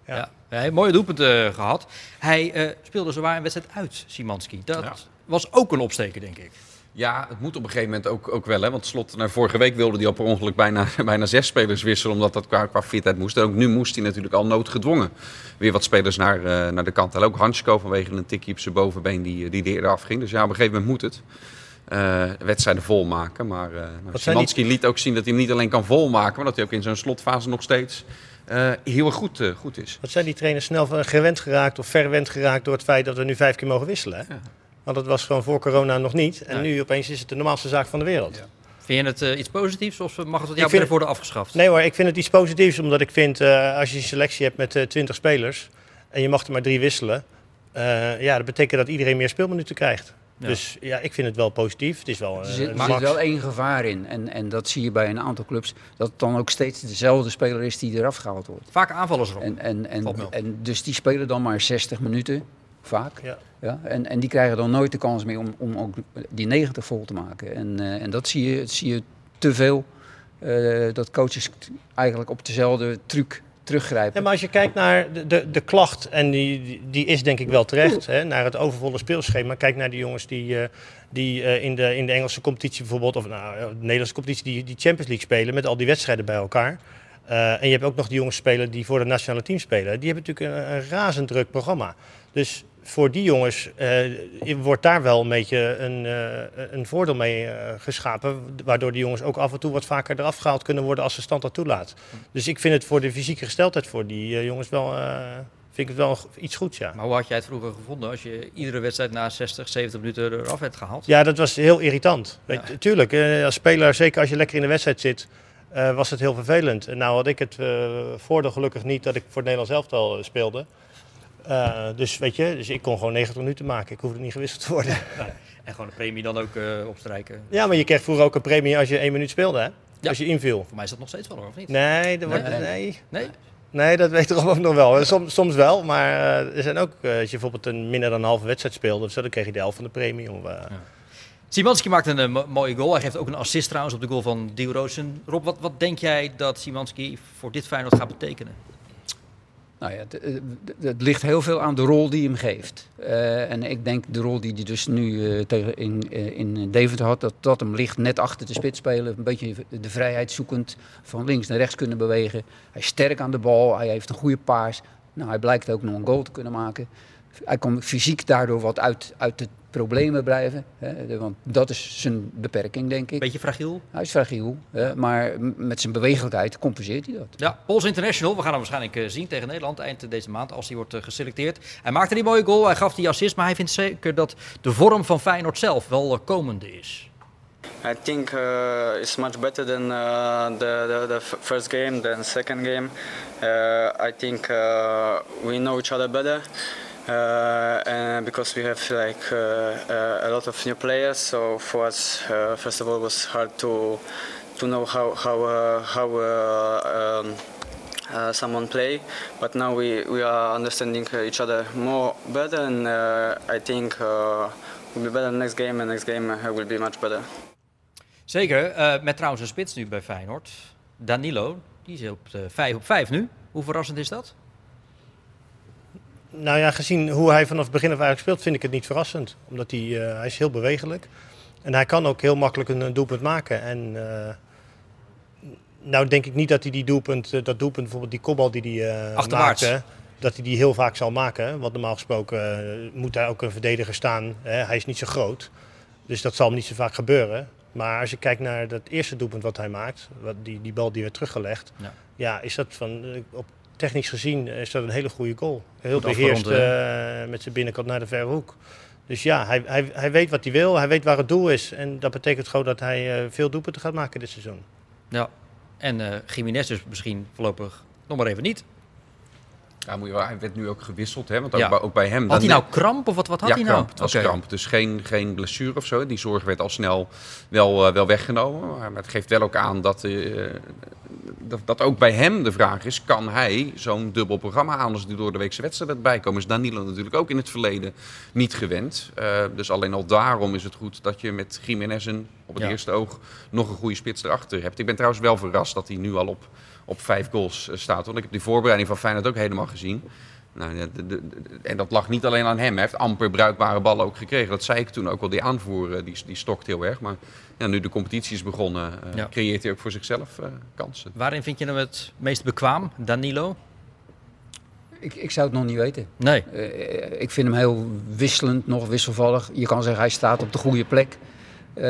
Ja. Ja. Hij mooie doelpunten gehad. Hij eh, speelde zowaar een wedstrijd uit, Simanski. Dat Ja. was ook een opsteker, denk ik. Ja, het moet op een gegeven moment ook, ook wel. Hè? Want slot, nou, vorige week wilde hij al per ongeluk bijna, bijna zes spelers wisselen. Omdat dat qua, qua fitheid moest. En ook nu moest hij natuurlijk al noodgedwongen weer wat spelers naar, eh, naar de kant halen. Ook Hansko vanwege een tikje op zijn bovenbeen die, die er eerder afging. Dus ja, op een gegeven moment moet het. eh, wedstrijden volmaken. Maar uh, liet ook zien dat hij hem niet alleen kan volmaken. Maar dat hij ook in zo'n slotfase nog steeds heel erg goed, goed is. Wat zijn die trainers snel gewend geraakt of verwend geraakt door het feit dat we nu vijf keer mogen wisselen? Hè? Ja. Want dat was gewoon voor corona nog niet. En Nee. nu opeens is het de normaalste zaak van de wereld. Ja. Vind je het eh, iets positiefs of mag het wat jou het- worden afgeschaft? Nee hoor, ik vind het iets positiefs. Omdat ik vind, eh, als je een selectie hebt met eh 20 spelers en je mag er maar drie wisselen. eh, ja, dat betekent dat iedereen meer speelminuten krijgt. Ja. Dus ja, ik vind het wel positief. Het is wel Er eh, zit, er zit wel één gevaar in. En, en dat zie je bij een aantal clubs. Dat het dan ook steeds dezelfde speler is die eraf gehaald wordt. Vaak aanvallers erop. En, en, en, en dus die spelen dan maar 60 minuten. Vaak. Ja. Ja, en, en die krijgen dan nooit de kans meer om, om ook die 90 vol te maken. En, eh, en dat zie je, dat zie je te veel. eh, dat coaches eigenlijk op dezelfde truc teruggrijpen. Ja, maar als je kijkt naar de, de, de klacht, en die, die- is denk ik wel terecht, hè, naar het overvolle speelschema. Kijk naar die jongens die, eh, die in, de, in de Engelse competitie bijvoorbeeld, of nou, de Nederlandse competitie, die, die Champions League spelen met al die wedstrijden bij elkaar. En je hebt ook nog die jongens spelen die voor het nationale team spelen. Die hebben natuurlijk een, een razend druk programma. Dus voor die jongens eh, wordt daar wel een beetje een, eh, een voordeel mee eh, geschapen. Waardoor die jongens ook af en toe wat vaker eraf gehaald kunnen worden als de stand dat toelaat. Dus ik vind het voor de fysieke gesteldheid voor die jongens wel, vind ik het wel iets goeds, ja. Maar hoe had jij het vroeger gevonden als je iedere wedstrijd na 60, 70 minuten eraf werd gehaald? Ja, dat was heel irritant. Ja. Tuurlijk, als speler, zeker als je lekker in de wedstrijd zit, was het heel vervelend. En nou had ik het eh, voordeel gelukkig niet dat ik voor het Nederlands elftal speelde. Eh, dus weet je, dus ik kon gewoon 90 minuten maken. Ik hoefde niet gewisseld te worden. En gewoon de premie dan ook eh, opstrijken. ja, maar je kreeg vroeger ook een premie als je één minuut speelde, hè? Ja. Als je inviel. Voor mij is dat nog steeds wel hoor, of niet? Nee, dat, wordt- Nee. nee. Nee? Nee, dat weet ik ook nog wel. Soms, soms wel, maar eh, er zijn ook, als je bijvoorbeeld een minder dan een halve wedstrijd speelde, of zo, dan kreeg je de helft van de premie. Of, eh, Simanski maakt een mo- mooie goal. Hij geeft ook een assist trouwens op de goal van Diorosen. Rob, wat, wat denk jij dat Simanski voor dit Feyenoord gaat betekenen? Nou ja, het, het- ligt heel veel aan de rol die hem geeft. Eh, en ik denk de rol die hij dus nu eh, tegen in, eh, in Deventer had, dat dat hem ligt net achter de spits spelen. Een beetje de vrijheid zoekend, van links naar rechts kunnen bewegen. Hij is sterk aan de bal, hij heeft een goede paas. Nou, hij blijkt ook nog een goal te kunnen maken. Hij kan fysiek daardoor wat uit, uit de problemen blijven. Hè, want dat is zijn beperking, denk ik. Beetje fragiel. Hij is fragiel, hè, maar met zijn bewegelijkheid compenseert hij dat. Ja, Pols International. We gaan hem waarschijnlijk eh, zien tegen Nederland eind deze maand als hij wordt eh, geselecteerd. Hij maakte die mooie goal, hij gaf die assist, maar hij vindt zeker dat de vorm van Feyenoord zelf wel eh, komende is. I think uh, it's much better than uh, the, the, first game, than second game. Uh, I think uh, we know each other better. Uh, and because we have like uh, uh, a lot of new players, so for us, uh, first of all, was hard to to know how how uh, how uh, um, uh, someone play. But now we, we are understanding each other more better, and uh, I think uh, we'll be better next game, and next game uh, will be much better. Zeker, eh, met trouwens een spits nu bij Feyenoord. Danilo, die is op 5 op 5 nu. Hoe verrassend is dat? Nou ja, gezien hoe hij vanaf het begin af eigenlijk speelt, vind ik het niet verrassend. Omdat hij, eh, hij is heel bewegelijk. En hij kan ook heel makkelijk een, een doelpunt maken. En eh, nou denk ik niet dat hij die doelpunt, eh, dat doelpunt, bijvoorbeeld die kopbal die hij Achterwaarts. maakte, dat hij die heel vaak zal maken. Want normaal gesproken moet daar ook een verdediger staan. Hè? Hij is niet zo groot. Dus dat zal hem niet zo vaak gebeuren. Maar als je kijkt naar dat eerste doelpunt wat hij maakt, wat die, die bal die werd teruggelegd, Ja. ja, is dat van, op technisch gezien is dat een hele goede goal. Heel Goed beheerst afgerond, eh, met zijn binnenkant naar de verre hoek. Dus ja, hij, hij, hij weet wat hij wil, hij weet waar het doel is. En dat betekent gewoon dat hij eh, veel doelpunten gaat maken dit seizoen. Ja. En eh Jiménez dus misschien voorlopig nog maar even niet. Ja, moet je wel, hij werd nu ook gewisseld, hè? want ook, Ja. bij, ook bij hem... Had hij nou kramp of wat, wat had ja, hij nou? kramp. Het was kramp. Dus geen, geen blessure of zo. Die zorg werd al snel wel, eh, wel weggenomen. Maar het geeft wel ook aan dat, eh, dat, dat ook bij hem de vraag is... kan hij zo'n dubbel programma aan als die door de weekse wedstrijd bijkomen? Is Danilo natuurlijk ook in het verleden niet gewend. Eh, dus alleen al daarom is het goed dat je met Jiménez een, op het Ja. eerste oog nog een goede spits erachter hebt. Ik ben trouwens wel verrast dat hij nu al op, op vijf goals eh, staat. Want ik heb die voorbereiding van Feyenoord ook helemaal gezien. Nou, ja, de- de- de- en dat lag niet alleen aan hem. Hij heeft amper bruikbare ballen ook gekregen. Dat zei ik toen ook al. Die aanvoer eh, die, die stokt heel erg. Maar ja, nu de competitie is begonnen, eh, Ja. creëert hij ook voor zichzelf eh, kansen. Waarin vind je hem het meest bekwaam, Danilo? Ik, ik zou het nog niet weten. Nee. Eh, ik vind hem heel wisselend, nog wisselvallig. Je kan zeggen hij staat op de goede plek. Eh,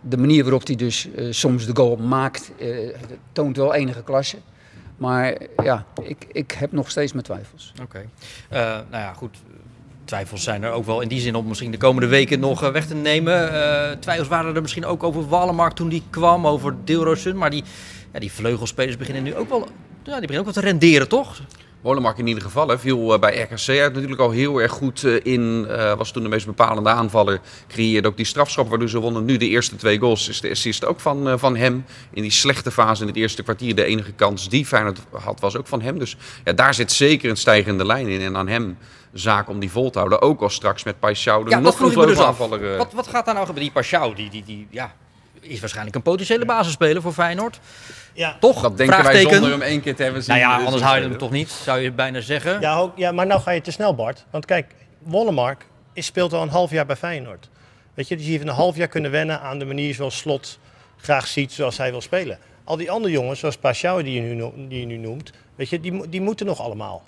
de, manier waarop hij dus eh, soms de goal maakt, eh, toont wel enige klasse. Maar ja, ik, ik heb nog steeds mijn twijfels. Oké. Nou ja, goed. Twijfels zijn er ook wel in die zin om misschien de komende weken nog weg te nemen. Twijfels waren er misschien ook over Wallenmark toen die kwam, over Deelroosun. Maar die, ja, die vleugelspelers beginnen nu ook wel, ja, die beginnen ook wel te renderen, toch? Molenmark in ieder geval hè, viel eh, bij RKC uit natuurlijk al heel erg goed eh, in. eh, was toen de meest bepalende aanvaller. Creëerde ook die strafschop waardoor ze wonnen. Nu de eerste twee goals is de assist ook van, van hem. In die slechte fase in het eerste kwartier. De enige kans die Feyenoord had was ook van hem. Dus ja, daar zit zeker een stijgende lijn in. En aan hem zaak om die vol te houden. Ook al straks met Paixão. Ja, nog een dus eh, Wat, wat gaat daar nou gebeuren? Die Pashao, die, die, die ja, is waarschijnlijk een potentiële basisspeler voor Feyenoord. Ja, Toch? Dat denken wij zonder hem één keer te hebben zien. Nou ja, Dus- anders hou je hem toch niet, zou je bijna zeggen. ja, ook, ja, maar nou ga je te snel Bart. Want kijk, Wollemark is, speelt al een half jaar bij Feyenoord. Weet je, dus die heeft een half jaar kunnen wennen aan de manier zoals Slot graag ziet zoals hij wil spelen. Al die andere jongens, zoals Pashao die je nu, die je nu noemt, weet je, die, die moeten nog allemaal.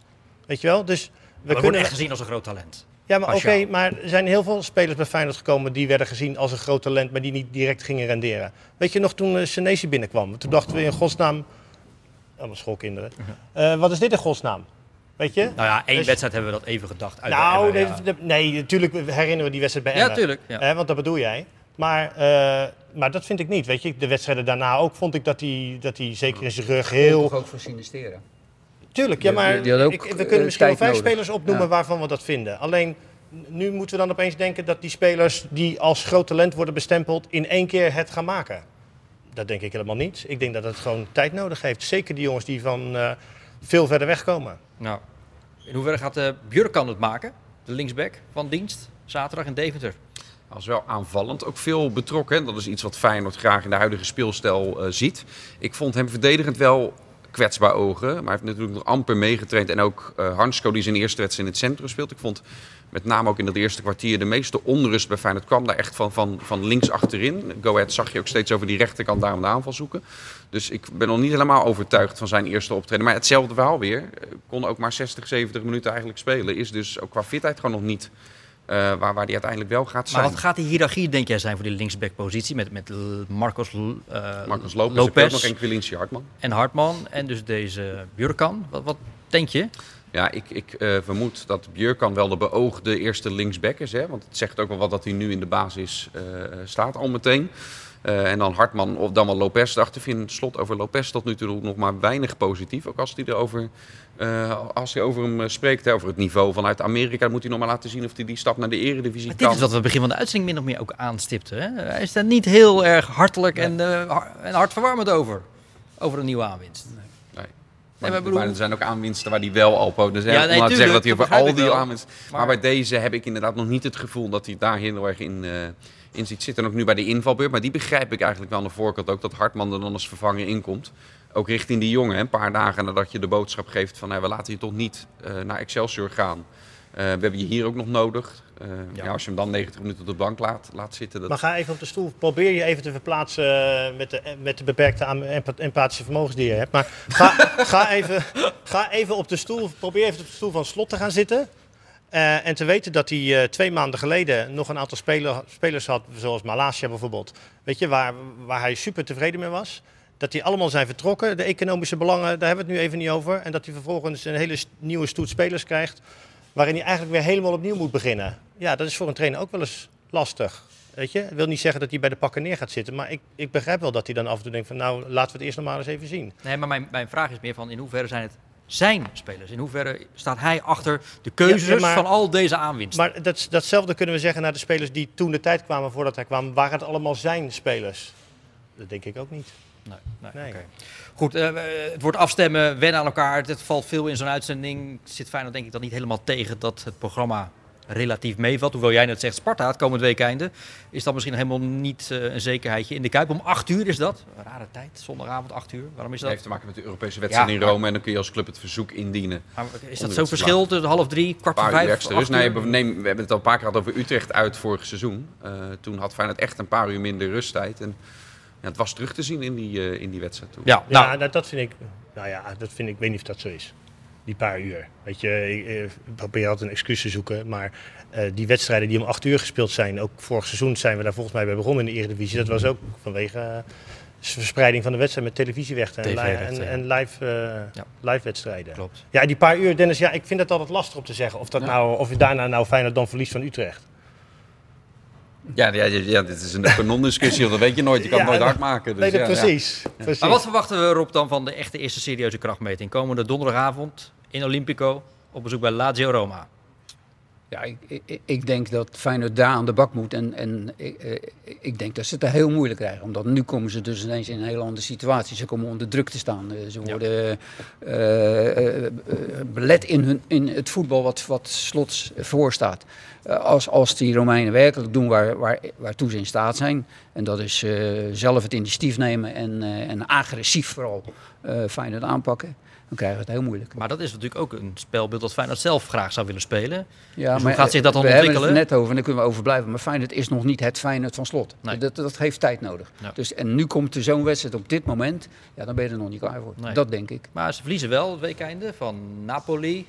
Weet je wel? Dus we we worden kunnen... echt gezien als een groot talent. Ja, maar oké, maar er zijn heel veel spelers bij Feyenoord gekomen die werden gezien als een groot talent, maar die niet direct gingen renderen. Weet je nog toen uh, Senesi binnenkwam? Toen dachten we in godsnaam, allemaal schoolkinderen, Eh, wat is dit in godsnaam? Weet je? Nou ja, één Dus- wedstrijd hebben we dat even gedacht. Uit nou, de, de- de- nee, natuurlijk herinneren we die wedstrijd bij Ja, tuurlijk. Ja. Hè, want dat bedoel jij. Maar, eh, maar dat vind ik niet, weet je. De wedstrijden daarna ook vond ik dat hij, dat hij zeker in zijn rug heel... Toch ook voor Sinistera. Tuurlijk, ja, maar die had ook, ik, we eh, kunnen misschien wel vijf nodig. spelers opnoemen Ja. waarvan we dat vinden. Alleen, nu moeten we dan opeens denken dat die spelers die als groot talent worden bestempeld, in één keer het gaan maken. Dat denk ik helemaal niet. Ik denk dat het gewoon tijd nodig heeft. Zeker die jongens die van eh, veel verder weg komen. Nou, in hoeverre gaat uh, Björkan het maken? De linksback van dienst, zaterdag in Deventer. Als wel aanvallend, ook veel betrokken. En Dat is iets wat Feyenoord graag in de huidige speelstijl eh, ziet. Ik vond hem verdedigend wel kwetsbaar ogen. Maar hij heeft natuurlijk nog amper meegetraind. En ook eh Hansko die zijn eerste wedstrijd in het centrum speelt. Ik vond met name ook in dat eerste kwartier de meeste onrust bij Feyenoord kwam daar echt van, van, van links achterin. Go Ahead zag je ook steeds over die rechterkant daarom de aanval zoeken. Dus ik ben nog niet helemaal overtuigd van zijn eerste optreden. Maar hetzelfde verhaal weer. Eh, Kon ook maar 60, 70 minuten eigenlijk spelen. Is dus ook qua fitheid gewoon nog niet eh, waar, waar hij uiteindelijk wel gaat zijn. Maar wat gaat die hiërarchie, denk jij, zijn voor die linksback-positie? Met, met Marcos, eh, Marcus Lopez, Lopez nog en Quilinci Hartman. en Hartman en dus deze Björkan. Wat, wat denk je? Ja, ik, ik eh, vermoed dat Björkan wel de beoogde eerste linksback is. Hè? Want het zegt ook wel wat dat hij nu in de basis staat al meteen. Eh, en dan Hartman of dan wel Lopez. Dacht ik vind slot over Lopez tot nu toe nog maar weinig positief. Ook als hij, erover, eh, als hij over hem eh, spreekt, hè, over het niveau vanuit Amerika, moet hij nog maar laten zien of hij die stap naar de eredivisie Maar kan. dit is wat we begin van de uitzending min of meer ook aanstipten. Hè? Hij is daar niet heel erg hartelijk en, har- en hartverwarmend over. Over een nieuwe aanwinst. Maar, maar er zijn ook aanwinsten waar die wel al potentieel Ja, zijn. nee, nou zeggen dat hij over al die aanwinsten... Maar, Maar- bij deze heb ik inderdaad nog niet het gevoel dat hij daar heel erg in, eh, in ziet zitten. En ook nu bij de invalbeurt. Maar die begrijp ik eigenlijk wel aan de voorkant ook. Dat Hartman er dan als vervanger in komt. Ook richting die jongen. hè. Een paar dagen nadat je de boodschap geeft van... hé, we laten je toch niet eh, naar Excelsior gaan. Eh, we hebben je hier ook nog nodig. Eh, ja. als je hem dan 90 minuten op de bank laat, laat zitten... Dat... Maar ga even op de stoel. Probeer je even te verplaatsen eh, met de, met de beperkte empathische vermogens die je hebt. Maar ga, ga, even, ga even op de stoel. Probeer even op de stoel van slot te gaan zitten. Eh, en te weten dat hij eh, twee maanden geleden nog een aantal speler, spelers had, zoals Malasia bijvoorbeeld. Weet je, waar, waar hij super tevreden mee was. Dat die allemaal zijn vertrokken. De economische belangen, daar hebben we het nu even niet over. En dat hij vervolgens een hele nieuwe stoet spelers krijgt. Waarin hij eigenlijk weer helemaal opnieuw moet beginnen. Ja, dat is voor een trainer ook wel eens lastig. Weet je, ik wil niet zeggen dat hij bij de pakken neer gaat zitten. Maar ik, ik begrijp wel dat hij dan af en toe denkt van nou, laten we het eerst nog maar eens even zien. Nee, maar mijn, mijn vraag is meer van in hoeverre zijn het zijn spelers? In hoeverre staat hij achter de keuzes Ja, ja, maar- van al deze aanwinsten? Maar dat, datzelfde kunnen we zeggen naar de spelers die toen de tijd kwamen voordat hij kwam. Waren het allemaal zijn spelers? Dat denk ik ook niet. Nee, nee, Nee. oké. Goed, eh, het wordt afstemmen, wennen aan elkaar. Het valt veel in zo'n uitzending. Zit Feyenoord denk ik dan niet helemaal tegen dat het programma relatief meevalt. Hoewel jij net zegt Sparta het komend weekende. Is dat misschien helemaal niet eh, een zekerheidje in de Kuip. Om 8 uur is dat. Een rare tijd, zondagavond 8 uur. Waarom is Dat dat? heeft te maken met de Europese wedstrijd Ja, in Rome. En dan kun je als club het verzoek indienen. Maar is dat zo'n het verschil tussen half drie, kwart voor vijf? extra acht rust. Nee, we, neem- we hebben het al een paar keer gehad over Utrecht uit vorig seizoen. Eh, toen had Feyenoord echt een paar uur minder rusttijd. En ja, het was terug te zien in die, eh, in die wedstrijd toen. Ja, Ja, nou, dat, dat vind ik. Nou ja, dat vind ik. Ik weet niet of dat zo is. Die paar uur. Weet je, ik, eh, probeer altijd een excuus te zoeken. Maar eh, die wedstrijden die om acht uur gespeeld zijn. Ook vorig seizoen zijn we daar volgens mij bij begonnen in de Eredivisie. Dat was ook vanwege eh, verspreiding van de wedstrijd met televisierechten en, en, ja. en live, eh, Ja. live wedstrijden. klopt. Ja, die paar uur, Dennis, ja, ik vind het altijd lastig om te zeggen. Of, dat nou, of je daarna nou Feyenoord dan verliest van Utrecht. Ja, ja, ja, dit is een non-discussie, want dat weet je nooit. Je kan het nooit hard maken. Dus nee, precies. Maar wat verwachten we Rob dan van de echte eerste serieuze krachtmeting? Komende donderdagavond in Olympico op bezoek bij Lazio Roma. Ja, ik, ik, ik denk dat Feyenoord daar aan de bak moet. En, en ik, ik denk dat ze het heel moeilijk krijgen. Omdat nu komen ze dus ineens in een hele andere situatie. Ze komen onder druk te staan. Eh, Ze worden eh, eh, belet in, hun, in het voetbal wat, wat slots voorstaat. Eh, als, als die Romeinen werkelijk doen waar, waar, waartoe ze in staat zijn. En dat is zelf het initiatief nemen en, en agressief vooral Feyenoord aanpakken. Dan krijgen we het heel moeilijk. Maar dat is natuurlijk ook een spelbeeld dat Feyenoord zelf graag zou willen spelen. Ja, Dus hoe gaat zich dat dan we hebben ontwikkelen? het er net over en daar kunnen we over blijven. Maar Feyenoord is nog niet het Feyenoord van slot. Nee. Dat, dat heeft tijd nodig. Ja. Dus, en nu komt er zo'n wedstrijd op dit moment. Ja, dan ben je er nog niet klaar voor. Nee. Dat denk ik. Maar ze verliezen wel het weekende van Napoli.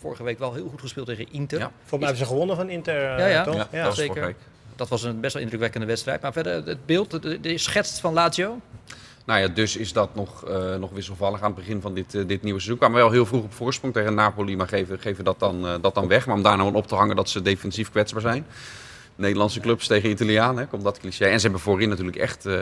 Vorige week wel heel goed gespeeld tegen Inter. Ja. Voor mij hebben ze gewonnen van Inter, eh, Ja, ja. toch? Ja, dat was zeker. Dat was een best wel indrukwekkende wedstrijd. Maar verder, het beeld, de, de schetst van Lazio. Nou ja, dus is dat nog, eh, nog wisselvallig aan het begin van dit, eh, dit nieuwe seizoen. Kwamen wel heel vroeg op voorsprong tegen Napoli, maar geven, geven dat, dan, eh, dat dan weg. Maar om daar nou op te hangen dat ze defensief kwetsbaar zijn. Nederlandse clubs tegen Italianen, komt dat cliché. En ze hebben voorin natuurlijk echt, eh,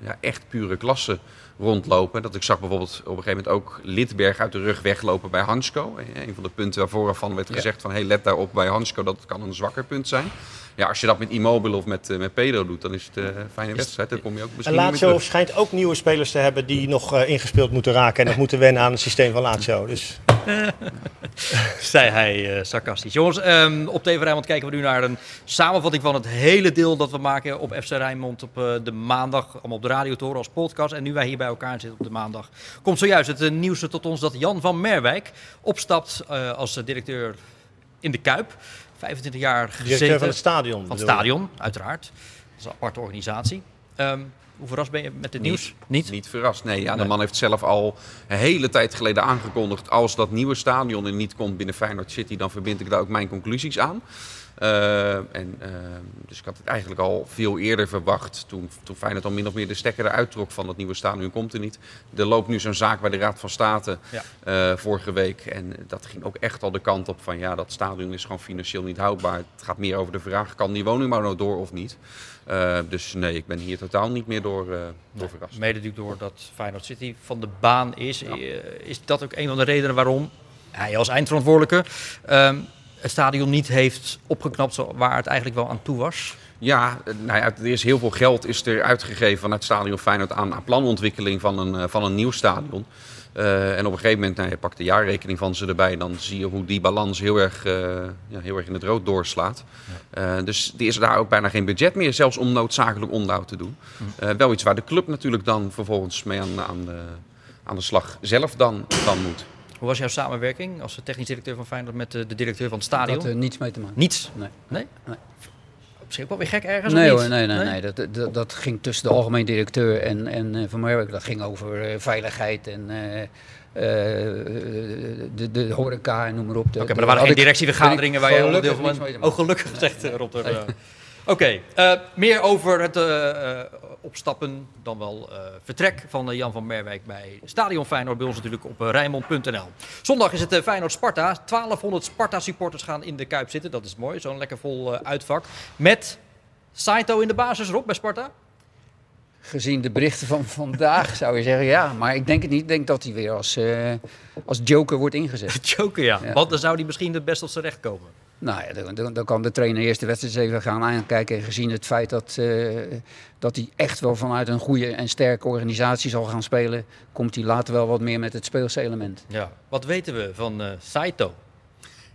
ja, echt pure klasse rondlopen. Dat ik zag bijvoorbeeld op een gegeven moment ook Lidberg uit de rug weglopen bij Hansko. Een van de punten waar vooraf werd gezegd van... Hey, let daarop bij Hansko, dat kan een zwakker punt zijn. Ja, als je dat met Immobile of met, eh, met Pedro doet, dan is het eh, een fijne wedstrijd. Dan kom je ook En misschien Lazio schijnt ook nieuwe spelers te hebben die nog ingespeeld moeten raken en nog moeten wennen aan het systeem van Lazio. Dus Zei hij eh, sarcastisch. Jongens, ehm, op TV Rijnmond kijken we nu naar een samenvatting van het hele deel dat we maken op FC Rijnmond op eh, de maandag. Allemaal op de radiotoren als podcast. En nu wij hier bij elkaar zitten op de maandag, komt zojuist het eh, nieuwste tot ons dat Jan van Merwijk opstapt als directeur in de Kuip. 25 jaar gezeten. directeur van het stadion. Van het stadion, uiteraard. Dat is een aparte organisatie. Ehm, hoe verrast ben je met dit nieuws? Niet? Niet verrast. Nee, ja, de man heeft zelf al een hele tijd geleden aangekondigd. Als dat nieuwe stadion er niet komt binnen Feyenoord City, dan verbind ik daar ook mijn conclusies aan. Eh, en, eh, dus ik had het eigenlijk al veel eerder verwacht. Toen, toen Feyenoord al min of meer de stekker eruit trok van dat nieuwe stadion. Komt er niet. Er loopt nu zo'n zaak bij de Raad van State Ja. eh, vorige week. En dat ging ook echt al de kant op van ja, dat stadion is gewoon financieel niet houdbaar. Het gaat meer over de vraag, kan die woningbouw nou door of niet? Eh, dus nee, ik ben hier totaal niet meer door, eh, door verrast. Mede natuurlijk doordat Feyenoord City van de baan is. Eh, Is dat ook een van de redenen waarom hij als eindverantwoordelijke ehm, het stadion niet heeft opgeknapt waar het eigenlijk wel aan toe was? Ja, nou ja, er is heel veel geld is er uitgegeven vanuit Stadion Feyenoord aan, aan planontwikkeling van een, van een nieuw stadion. Eh, en op een gegeven moment, nou, je pakt de jaarrekening van ze erbij, dan zie je hoe die balans heel erg, eh, ja, heel erg in het rood doorslaat. Eh, dus er is daar ook bijna geen budget meer, zelfs om noodzakelijk onderhoud te doen. Eh, wel iets waar de club natuurlijk dan vervolgens mee aan, aan, de, aan de slag zelf dan, dan moet. Hoe was jouw samenwerking als technisch directeur van Feyenoord met de, de directeur van het stadion? Dat had er niets mee te maken. Niets? Nee. Nee? Nee. Op zich ook wel weer gek ergens, Nee of hoor, niet? nee, nee, nee. Dat, dat, dat ging tussen de algemeen directeur en, en eh, Van Merwijk. Dat ging over eh, veiligheid en eh, eh, de, de horeca en noem maar op. Oké, maar er waren geen directievergaderingen waar jij onderdeel van? Oh, gelukkig zegt eh, Rob. Oké, eh, meer over het eh, eh, opstappen, dan wel vertrek van Jan van Merwijk bij Stadion Feyenoord. Bij ons natuurlijk op Rijnmond.nl. Zondag is het Feyenoord-Sparta. 1200 Sparta-supporters gaan in de Kuip zitten. Dat is mooi, zo'n lekker vol uitvak. Met Saito in de basis, Rob, bij Sparta? Gezien de berichten van vandaag zou je zeggen ja, maar ik denk het niet. Ik denk dat hij weer als, als joker wordt ingezet. Joker, ja. Ja. Want dan zou hij misschien het best op zijn recht komen. Nou ja, dan, dan, dan kan de trainer eerst de wedstrijd even gaan aankijken. En gezien het feit dat, eh, dat hij echt wel vanuit een goede en sterke organisatie zal gaan spelen, komt hij later wel wat meer met het speelse element. Ja. Wat weten we van eh, Saito?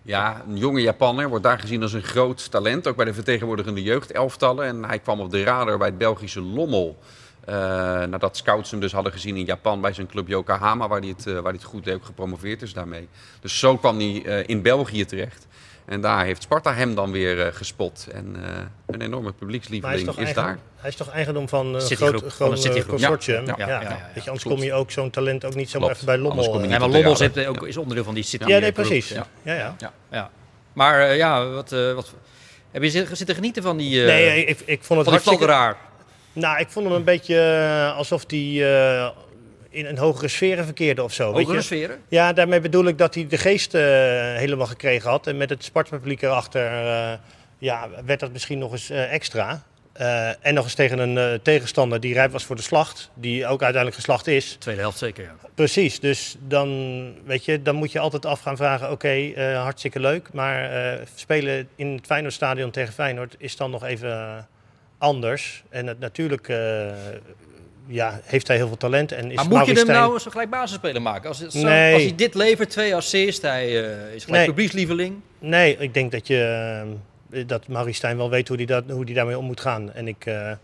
Ja, een jonge Japanner wordt daar gezien als een groot talent, ook bij de vertegenwoordigende jeugdelftallen. En hij kwam op de radar bij het Belgische Lommel. Eh, nadat scouts hem dus hadden gezien in Japan bij zijn club Yokohama, waar hij het, waar hij het goed deed, ook gepromoveerd is daarmee. Dus zo kwam hij eh, in België terecht. En daar heeft Sparta hem dan weer eh, gespot. En eh, een enorme is, publiekslieveling is, eigen- daar. hij is toch eigendom van een Citigroup, groot, van een groot Citigroup. consortium? Ja, Ja, ja, ja, ja, Weet je, anders klopt. kom je ook zo'n talent ook niet zomaar Klopt. even bij Anders Lommel. kom je eh. Nee, maar Lommel zit, ook, is onderdeel van die City. Ja, nee, precies. Ja. Ja, ja. Ja, ja. Maar eh, ja, wat, eh, wat, heb je zitten, zitten genieten van die, eh Nee, ik, ik vond het die hartstikke... fladderaar? Nou, ik vond hem een beetje eh, alsof eh, in een hogere sferen verkeerde of zo. weet Hogere je? sferen? Ja, daarmee bedoel ik dat hij de geest eh, helemaal gekregen had. En met het Sparta-publiek erachter eh, ja, werd dat misschien nog eens eh, extra. En nog eens tegen een tegenstander die rijp was voor de slacht. Die ook uiteindelijk geslacht is. Tweede helft zeker, ja. Precies, dus dan, weet je, dan moet je altijd af gaan vragen... oké, hartstikke leuk, maar spelen in het Feyenoordstadion tegen Feyenoord... is dan nog even anders. En het, natuurlijk ja, heeft hij heel veel talent. En is Maar moet je hem Stijn- nou eens een gelijk basisspeler maken? Als, als, Nee. als hij dit levert, twee assists, hij eh, is gelijk Nee. publiekslieveling. Nee, ik denk dat, je, eh, dat Maurice Stijn wel weet hoe hij dat, hoe die daarmee om moet gaan. En ik, eh, eh,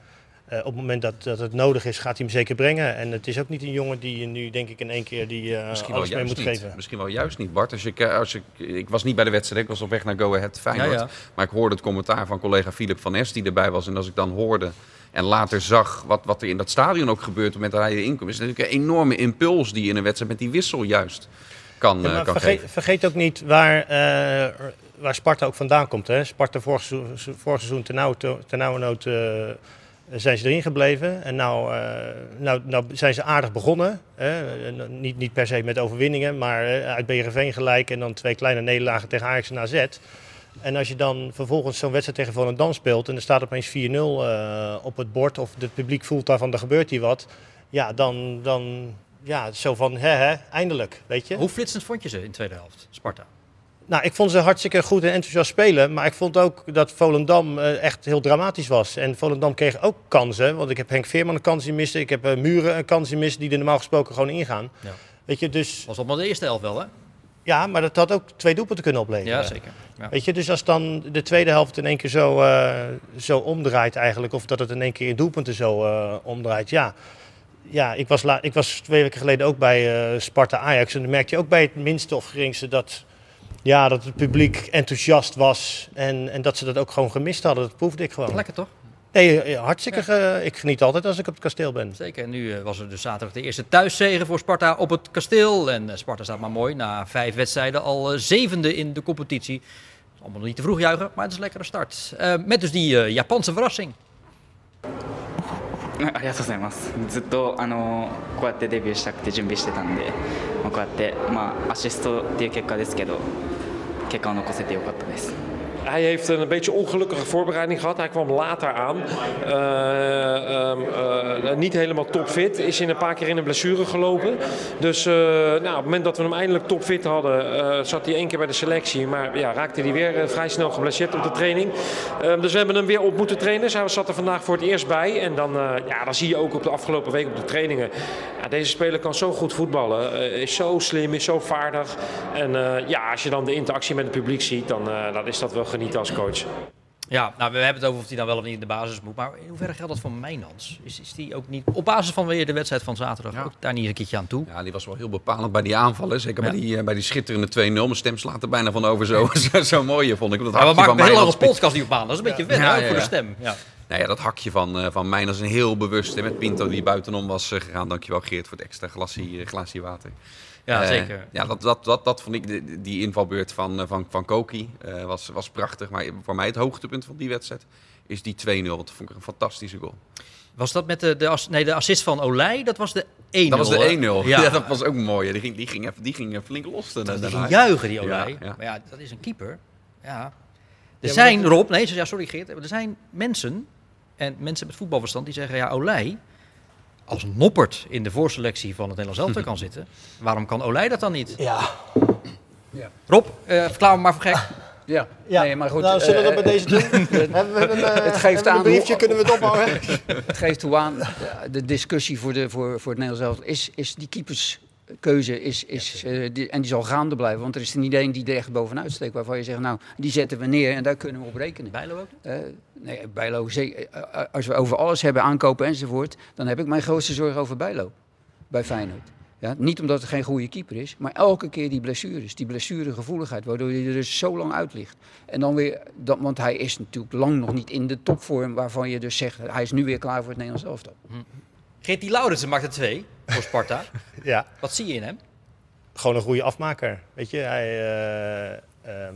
op het moment dat, dat het nodig is, gaat hij hem zeker brengen. En het is ook niet een jongen die je nu, denk ik, in één keer die, eh, Misschien wel, alles mee juist moet niet. geven. Misschien wel juist niet, Bart. Als ik, als ik, ik was niet bij de wedstrijd, ik was op weg naar Go Ahead Feyenoord. Ja, ja. Maar ik hoorde het commentaar van collega Philip van Es die erbij was. En als ik dan hoorde en later zag wat, wat er in dat stadion ook gebeurt op het moment dat hij erin komt... is natuurlijk een enorme impuls die je in een wedstrijd met die wissel juist kan, Ja, eh, kan vergeet, geven. vergeet ook niet waar, eh, waar Sparta ook vandaan komt. Hè. Sparta vorig seizoen, vorig seizoen ternauwernood ternauwernood, eh zijn ze erin gebleven. En nou, nou, nou zijn ze aardig begonnen. Hè. Niet, niet per se met overwinningen, maar uit BRV gelijk. En dan twee kleine nederlagen tegen Ajax en AZ. En als je dan vervolgens zo'n wedstrijd tegen Volendam speelt... en er staat opeens 4-0 eh, op het bord... of het publiek voelt daarvan, er gebeurt hier wat... ja, dan... dan ja, zo van, hè, hè, eindelijk, weet je. Hoe flitsend vond je ze in de tweede helft, Sparta? Nou, ik vond ze hartstikke goed en enthousiast spelen. Maar ik vond ook dat Volendam eh, echt heel dramatisch was. En Volendam kreeg ook kansen. Want ik heb Henk Veerman een kans in missen. Ik heb eh, Muren een kans in missen die er normaal gesproken gewoon ingaan. Ja. Weet je, dus Was allemaal de eerste helft wel, hè? Ja, maar dat had ook twee doelpunten kunnen opleveren. Ja, zeker. Ja. Weet je, dus als dan de tweede helft in één keer zo, eh, zo omdraait eigenlijk, of dat het in één keer in doelpunten zo eh, omdraait, ja. Ja, ik was, la- ik was twee weken geleden ook bij eh, Sparta Ajax en dan merkte je ook bij het minste of geringste dat, ja, dat het publiek enthousiast was en, en dat ze dat ook gewoon gemist hadden. Dat proefde ik gewoon. Lekker toch? Nee, eh, hartstikke. ge- ik geniet altijd als ik op het kasteel ben. Zeker. En nu eh, was er dus zaterdag de eerste thuiszege voor Sparta op het kasteel. En eh, Sparta staat maar mooi na vijf wedstrijden al eh, zevende in de competitie. Allemaal nog niet te vroeg juichen, maar het is een lekkere start. Eh, met dus die eh, Japanse verrassing.ありがとうございますずっとあのこうやってデビューしたくて準備してたんで、まあ、こうやって、まあ、アシストっていう結果ですけど結果を残せてよかったです Hij heeft een beetje ongelukkige voorbereiding gehad. Hij kwam later aan. Eh, ehm, eh, niet helemaal topfit. Is in een paar keer in een blessure gelopen. Dus eh, nou, op het moment dat we hem eindelijk topfit hadden, zat hij één keer bij de selectie. Maar ja, raakte hij weer vrij snel geblesseerd op de training. Ehm, dus we hebben hem weer op moeten trainen. Hij zat er vandaag voor het eerst bij. En dan, ja, dan zie je ook op de afgelopen week op de trainingen. Ja, deze speler kan zo goed voetballen. is zo slim, is zo vaardig. En ja, als je dan de interactie met het publiek ziet, dan, dan is dat wel genieten als coach. Ja, nou, we hebben het over of hij dan wel of niet in de basis moet. Maar in hoeverre geldt dat voor Mijnans? Is, is die ook niet op basis van weer de wedstrijd van zaterdag Ja. ook daar niet een keertje aan toe? Ja, die was wel heel bepalend bij die aanvallen. Zeker Ja. bij, die, eh, bij die schitterende 2-0. Mijn stem slaat er bijna van over zo, zo, zo mooi vond ik. Dat Ja, we maken van een hele Mijnans- lange podcast die op aan. Dat is een beetje wennen ja, voor de stem. Ja. Nou ja, dat hakje van, eh van Mijners een heel bewust. hè, Met Pinto die buitenom was eh, gegaan. Dankjewel Geert voor het extra glasje, eh, glaasje water. Ja, Eh, zeker. Ja, dat, dat, dat, dat vond ik, die, die invalbeurt van, eh, van, van Koki eh, was, was prachtig. Maar voor mij het hoogtepunt van die wedstrijd is die 2-0. Dat vond ik een fantastische goal. Was dat met de, de, nee, de assist van Olij? Dat was de 1-0. Dat was de hè? 1-0. Ja. Ja. dat was ook mooi. Die ging, die ging, even, die ging flink los. Daarna. die ging juichen, die Olij. ja. Maar ja, dat is een keeper. Ja. Er zijn, Rob, nee, sorry Geert. Er zijn mensen, en mensen met voetbalverstand, die zeggen... Ja, Olij, als Noppert in de voorselectie van het Nederlands elftal kan zitten... waarom kan Olij dat dan niet? Ja. Rob, eh verklaar me maar voor gek. Ja, Ja, nee, maar goed. nou, zullen we eh, dat bij deze doen? hebben we een, eh, het geeft aan een briefje, hoe- kunnen we het ophouden? Het geeft toe aan, de discussie voor, de, voor, voor het Nederlands elftal is, is die keeperskeuze, is, is, eh, die, en die zal gaande blijven. Want er is er niet één die er echt bovenuit steekt, waarvan je zegt, nou, die zetten we neer en daar kunnen we op rekenen. Bijlo ook? Eh, nee, Bijlo, eh, als we over alles hebben, aankopen enzovoort, dan heb ik mijn grootste zorg over Bijlo bij Feyenoord. Ja, niet omdat het geen goede keeper is, maar elke keer die blessures, die blessuregevoeligheid, waardoor hij er dus zo lang uit ligt. En dan weer, dat, want hij is natuurlijk lang nog niet in de topvorm waarvan je dus zegt, hij is nu weer klaar voor het Nederlands elftal. Laurensen maakt er twee voor Sparta. Ja, Wat zie je in hem? gewoon een goede afmaker. Weet je, hij, eh, ehm,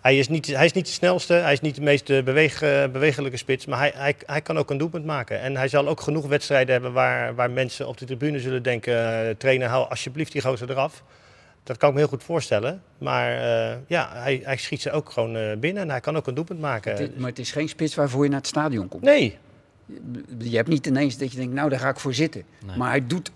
hij, is niet, hij is niet de snelste, hij is niet de meest eh, beweeg, eh, bewegelijke spits, maar hij, hij, hij kan ook een doelpunt maken. En hij zal ook genoeg wedstrijden hebben waar, waar mensen op de tribune zullen denken, eh, trainer, hou alsjeblieft die gozer eraf. Dat kan ik me heel goed voorstellen. Maar eh, ja, hij, hij schiet ze ook gewoon eh, binnen en hij kan ook een doelpunt maken. Het is- maar het is geen spits waarvoor je naar het stadion komt. Nee, Je hebt niet ineens dat je denkt, nou daar ga ik voor zitten. Nee. Maar hij doet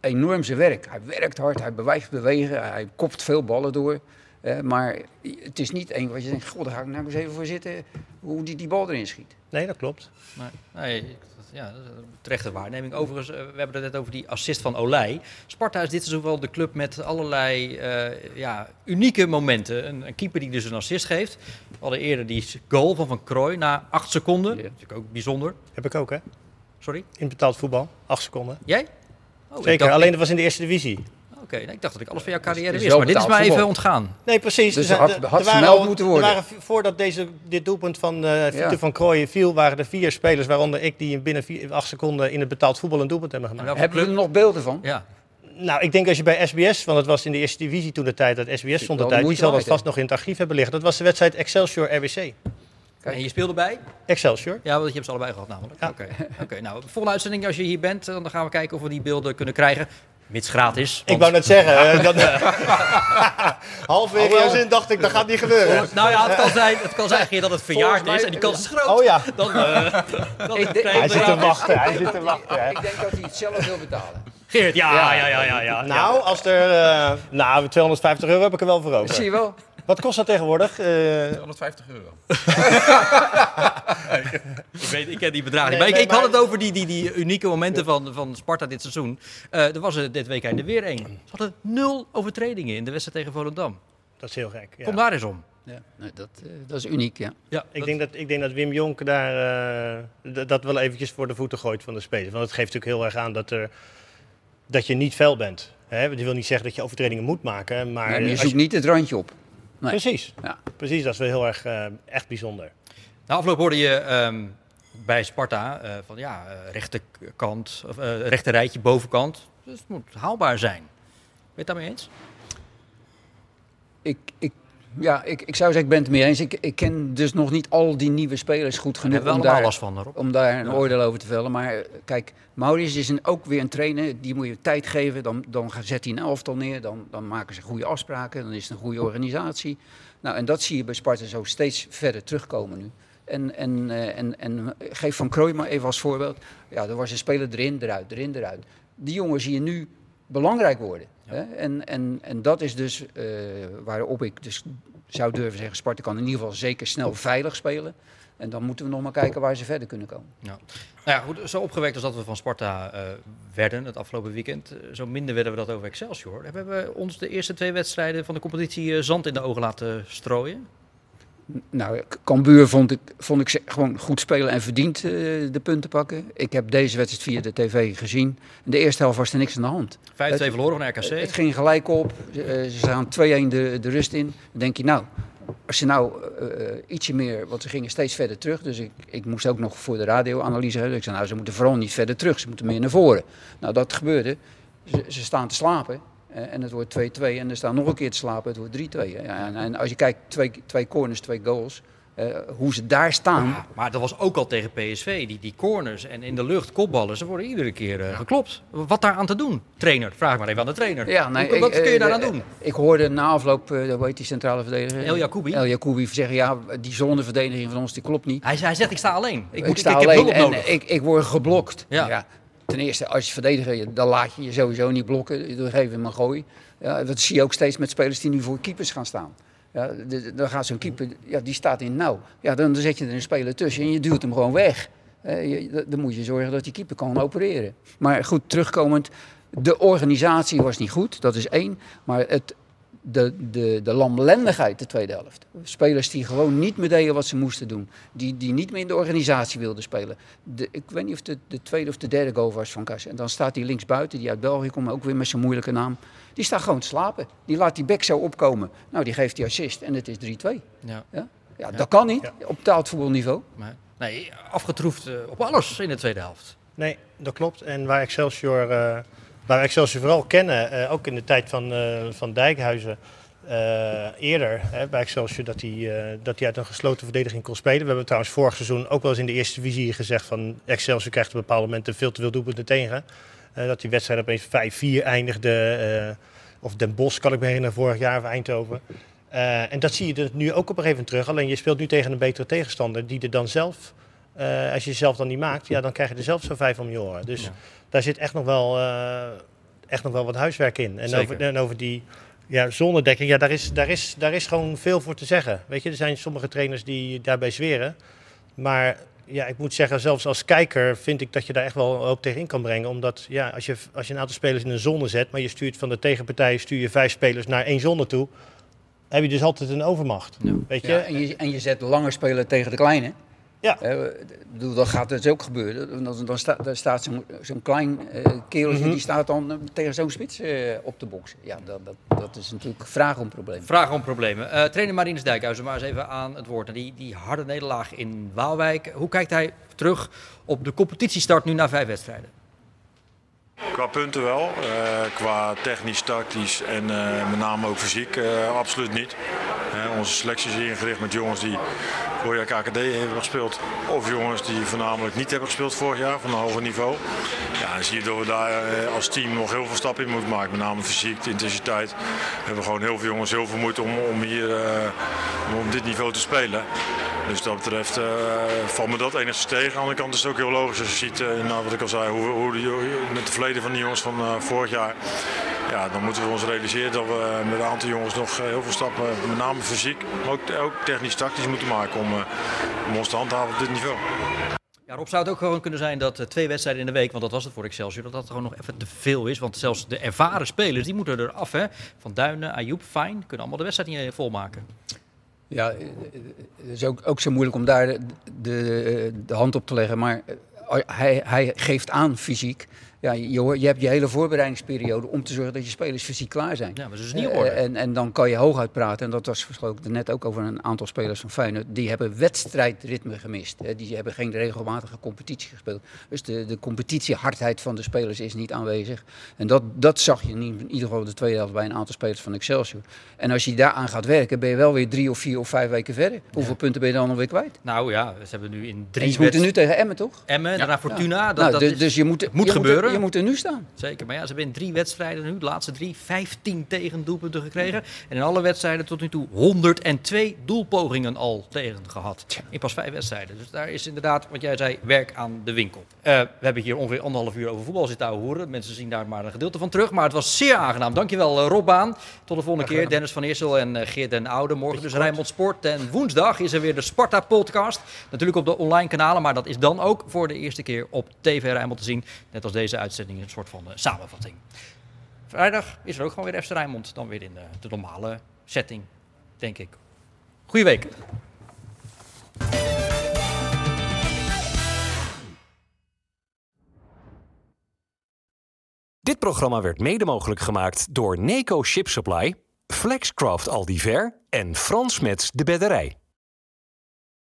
enorm zijn werk. Hij werkt hard, hij beweegt bewegen, hij kopt veel ballen door. Eh, maar het is niet één wat je denkt, god, daar ga ik nou eens even voor zitten hoe die die bal erin schiet. nee, dat klopt. Nee, nee ik- dat- ja, dat is een terechte waarneming. Overigens, eh, we hebben het net over die assist van Olij. Sparta is dit seizoen wel de club met allerlei eh, ja, unieke momenten. Een, een keeper die dus een assist geeft. We hadden eerder die goal van Van Krooi na acht seconden. Ja. Natuurlijk ook bijzonder. Heb ik ook, hè? Sorry, In betaald voetbal, acht seconden. jij? Oh, Zeker, dacht- alleen dat was in de eerste divisie. Oké, nee, ik dacht dat ik alles van jouw carrière Het is wist. Maar dit is mij even voetbal. ontgaan. Nee, precies. Dus Er had- had er waren vermeld al- moeten worden. Er waren, voordat deze, dit doelpunt van eh Ja. van Krooijen viel, waren er vier spelers, waaronder ik, die binnen vier, acht seconden in het betaald voetbal een doelpunt hebben En gemaakt. Hebben we club? er nog beelden van? Ja. Nou, ik denk als je bij SBS, want het was in de eerste divisie toen de tijd, dat SBS stond de tijd, die zal dat vast nog in het archief hebben liggen. Dat was de wedstrijd Excelsior RBC. Kijk. En je speelde bij? Excelsior. Ja, want je hebt ze allebei gehad namelijk. Ja. Oké, Oké, nou, de volgende uitzending als je hier bent, dan gaan we kijken of we die beelden kunnen krijgen. Mits gratis. Ik want- wou net zeggen, dat, halverwege jouw zin dacht ik, dat gaat niet gebeuren. Nou ja, het kan zijn, het kan zijn dat het verjaard is en die kans is groot. Oh ja, Dan, eh dan Ik denk- hij zit te wachten, hij zit te wachten. hè. Ik denk dat hij het zelf wil betalen. Geert, ja, ja, Ja. ja, ja, ja. Nou, als er, eh, nou, 250 euro heb ik er wel voor over. Zie je wel? Wat kost dat tegenwoordig? Eh, 150 euro. Ik, weet, ik ken die bedragen niet. Nee, Maar ik, nee, ik had maar- het over die, die, die unieke momenten van, van Sparta dit seizoen. Eh, er was er dit weekend er weer één. Ze hadden nul overtredingen in de wedstrijd tegen Volendam. dat is heel gek. Ja. Kom daar eens om. Ja, nee, dat, eh, dat is uniek, ja. Ja, Ik, denk dat, ik denk dat Wim Jonk daar eh, dat wel eventjes voor de voeten gooit van de spelers. Want het geeft natuurlijk heel erg aan dat, er, dat je niet fel bent. Hè? Dat wil niet zeggen dat je overtredingen moet maken, maar... Nee, maar je als zoekt niet het randje op. Nee. Precies. Ja. Precies, dat is wel heel erg eh, echt bijzonder. Na afloop hoorde je ehm, bij Sparta eh, van ja, eh, rechterkant, of eh rechter rijtje, bovenkant. Dus het moet haalbaar zijn. Ben je het daarmee eens? Ik, ik Ja, ik, ik zou zeggen, ik ben het mee eens. Ik, ik ken dus nog niet al die nieuwe spelers goed genoeg we om daar, van, om daar een oordeel over te vellen. Maar eh, kijk, Maurice is een, ook weer een trainer. Die moet je tijd geven. Dan, dan zet hij een elftal neer. Dan, dan maken ze goede afspraken. Dan is het een goede organisatie. Nou, en dat zie je bij Sparta zo steeds verder terugkomen nu. En, en, eh, en, en geef Van Krooi maar even als voorbeeld. Ja, er was een speler erin, eruit, erin, eruit. Die jongen zie je nu belangrijk worden. Hè? En, en, en dat is dus eh, waarop ik dus zou durven zeggen... Sparta kan in ieder geval zeker snel veilig spelen. En dan moeten we nog maar kijken waar ze verder kunnen komen. Ja. Nou ja, goed, zo opgewekt als dat we van Sparta eh, werden het afgelopen weekend, eh, zo minder werden we dat over Excelsior. Hebben we ons de eerste twee wedstrijden van de competitie zand in de ogen laten strooien? Nou, Cambuur vond ik, vond ik ze gewoon goed spelen en verdiend eh, de punten pakken. Ik heb deze wedstrijd via de tv gezien. In de eerste helft was er niks aan de hand. 5-2 Het- verloren van RKC. Het ging gelijk op. Ze, eh, ze staan 2-1 de, de rust in. Dan denk je, nou, als je nou eh, ietsje meer... Want ze gingen steeds verder terug. Dus ik, ik moest ook nog voor de radioanalyse hebben. Ik zei, nou, ze moeten vooral niet verder terug. Ze moeten meer naar voren. Nou, dat gebeurde. Ze, ze staan te slapen. Eh, en het wordt 2-2. En er staan nog een keer te slapen. Het wordt 3-2. Ja, en, en als je kijkt, twee, twee corners, twee goals. eh, hoe ze daar staan. Ja, maar dat was ook al tegen PSV. Die, die corners en in de lucht kopballen, ze worden iedere keer eh, geklopt. Wat daar aan te doen? Trainer, vraag maar even aan de trainer. Ja, nee, Hoe- wat kun je daaraan eh, doen? Ik hoorde na afloop, hoe heet die centrale verdediger? El Jacoubi. El Jacoubi zeggen, ja, die zonneverdediging van ons, die klopt niet. Hij, hij zegt, ik sta alleen. Ik, moet, sta ik, ik heb alleen hulp en nodig. ik, ik word geblokt. Ja. Ten eerste, als je verdediger, dan laat je je sowieso niet blokken. Dan geef je hem een gooi. Ja, dat zie je ook steeds met spelers die nu voor keepers gaan staan. Ja, dan gaat zo'n keeper, ja, die staat in nauw. Ja, dan, dan zet je er een speler tussen en je duwt hem gewoon weg. Eh, je- dan moet je zorgen dat die keeper kan opereren. Maar goed, terugkomend, de organisatie was niet goed, dat is één. Maar het, de, de, de lamlendigheid, de tweede helft. Spelers die gewoon niet meer deden wat ze moesten doen. Die, die niet meer in de organisatie wilden spelen. De, ik weet niet of het de tweede of de derde goal was van Kass. En dan staat die linksbuiten, die uit België komt, ook weer met zijn moeilijke naam. Die staat gewoon te slapen. Die laat die bek zo opkomen. Nou, die geeft die assist en het is 3-2. Ja. Ja? Ja, dat kan niet op voetbalniveau. Maar, nee, afgetroefd eh, op alles in de tweede helft. Nee, dat klopt. En waar Excelsior, eh, waar we Excelsior vooral kennen, eh, ook in de tijd van, eh, van Dijkhuizen, eh, eerder hè, bij Excelsior, dat hij, dat hij uit een gesloten verdediging kon spelen. We hebben trouwens vorig seizoen ook wel eens in de eerste hier gezegd van Excelsior krijgt op bepaalde momenten veel te veel doelpunten tegen. Dat die wedstrijd opeens 5-4 eindigde. of Den Bosch kan ik me herinneren, vorig jaar of Eindhoven. En dat zie je nu ook op een gegeven moment terug. Alleen je speelt nu tegen een betere tegenstander die er dan zelf, eh, als je jezelf dan niet maakt, ja, dan krijg je er zelf zo vijf om je oren. Dus Ja. daar zit echt nog wel, eh, echt nog wel wat huiswerk in. En Zeker. over, en over die ja, zonnedekking, ja, daar, is, daar, is, daar is gewoon veel voor te zeggen. Weet je, er zijn sommige trainers die daarbij zweren. Maar ja, ik moet zeggen, zelfs als kijker vind ik dat je daar echt wel ook tegen in kan brengen. Omdat ja, als, je, als je een aantal spelers in een zone zet, maar je stuurt van de tegenpartij stuur je vijf spelers naar één zone toe, heb je dus altijd een overmacht. Weet je? Ja, en, je, en je zet de lange speler tegen de kleine. Ja. Eh, bedoel, dat gaat dus ook gebeuren. Dan, dan, sta, staat zo'n klein eh kereltje, Mhm. die staat dan eh, tegen zo'n spits op de boksen. Ja, dat, dat, dat is natuurlijk vraag om probleem. Vragen om problemen. Eh, trainer Marinus Dijkhuizen, maar eens even aan het woord. Die, die harde nederlaag in Waalwijk. Hoe kijkt hij terug op de competitiestart nu na vijf wedstrijden? Qua punten wel, eh, qua technisch, tactisch en eh, met name ook fysiek eh, absoluut niet. Onze selectie is ingericht met jongens die vorig jaar KKD hebben gespeeld. Of jongens die voornamelijk niet hebben gespeeld vorig jaar van een hoger niveau. Ja, zie je dat we daar als team nog heel veel stappen in moeten maken. Met name fysiek, de intensiteit. We hebben gewoon heel veel jongens heel veel moeite om, om hier om dit niveau te spelen. Dus dat betreft valt me dat enigszins tegen. Aan de andere kant is het ook heel logisch als je ziet, nou, wat ik al zei, hoe, hoe die, met het verleden van die jongens van eh, vorig jaar. Ja, dan moeten we ons realiseren dat we met een aantal jongens nog heel veel stappen, met name fysiek, maar ook, ook technisch tactisch moeten maken om, eh, om ons te handhaven op dit niveau. Ja, Rob, zou het ook gewoon kunnen zijn dat eh, twee wedstrijden in de week, want dat was het voor Excelsior, dat dat gewoon nog even te veel is. Want zelfs de ervaren spelers, die moeten er af. Hè? Van Duinen, Ayoub, Fijn, kunnen allemaal de wedstrijd niet volmaken. Ja, het is ook, ook zo moeilijk om daar de, de, de hand op te leggen. Maar hij, hij geeft aan fysiek. Ja, je, je hebt je hele voorbereidingsperiode om te zorgen dat je spelers fysiek klaar zijn. Ja, maar dat is niet orde. en, en dan kan je hooguit praten. En dat was ik net ook over een aantal spelers van Feyenoord. Die hebben wedstrijdritme gemist. Die hebben geen regelmatige competitie gespeeld. Dus de, de competitiehardheid van de spelers is niet aanwezig. En dat, dat zag je in ieder geval de tweede helft bij een aantal spelers van Excelsior. En als je daaraan gaat werken, ben je wel weer drie of vier of vijf weken verder. Hoeveel punten ben je dan alweer kwijt? Nou ja, ze hebben nu in En drie ze moeten nu tegen Emmen, toch? Emmen, daarna Fortuna. Dat, Nou, dat dus, is- dus je moet, moet je gebeuren. Je moet er nu staan. Zeker, maar ja, ze hebben in drie wedstrijden nu, de laatste drie, 15 tegendoelpunten gekregen. En in alle wedstrijden tot nu toe 102 doelpogingen al tegen gehad. In pas vijf wedstrijden. Dus daar is inderdaad, wat jij zei, werk aan de winkel. Eh, we hebben hier ongeveer anderhalf uur over voetbal zitten horen. Mensen zien daar maar een gedeelte van terug. Maar het was zeer aangenaam. Dankjewel eh, Rob Baan. Tot de volgende keer. Dennis van Eersel en eh, Geert den Oude. Morgen dus Rijnmond Sport. En woensdag is er weer de Sparta podcast. Natuurlijk op de online kanalen. Maar dat is dan ook voor de eerste keer op TV Rijnmond te zien. Net als deze uitzending een soort van eh, samenvatting. Vrijdag is er ook gewoon weer FC Rijnmond. Dan weer in de, de normale setting, denk ik. Goeie week. Dit programma werd mede mogelijk gemaakt door Neco Ship Supply, Flexcraft Aldiver en Frans Mets de Bedderij.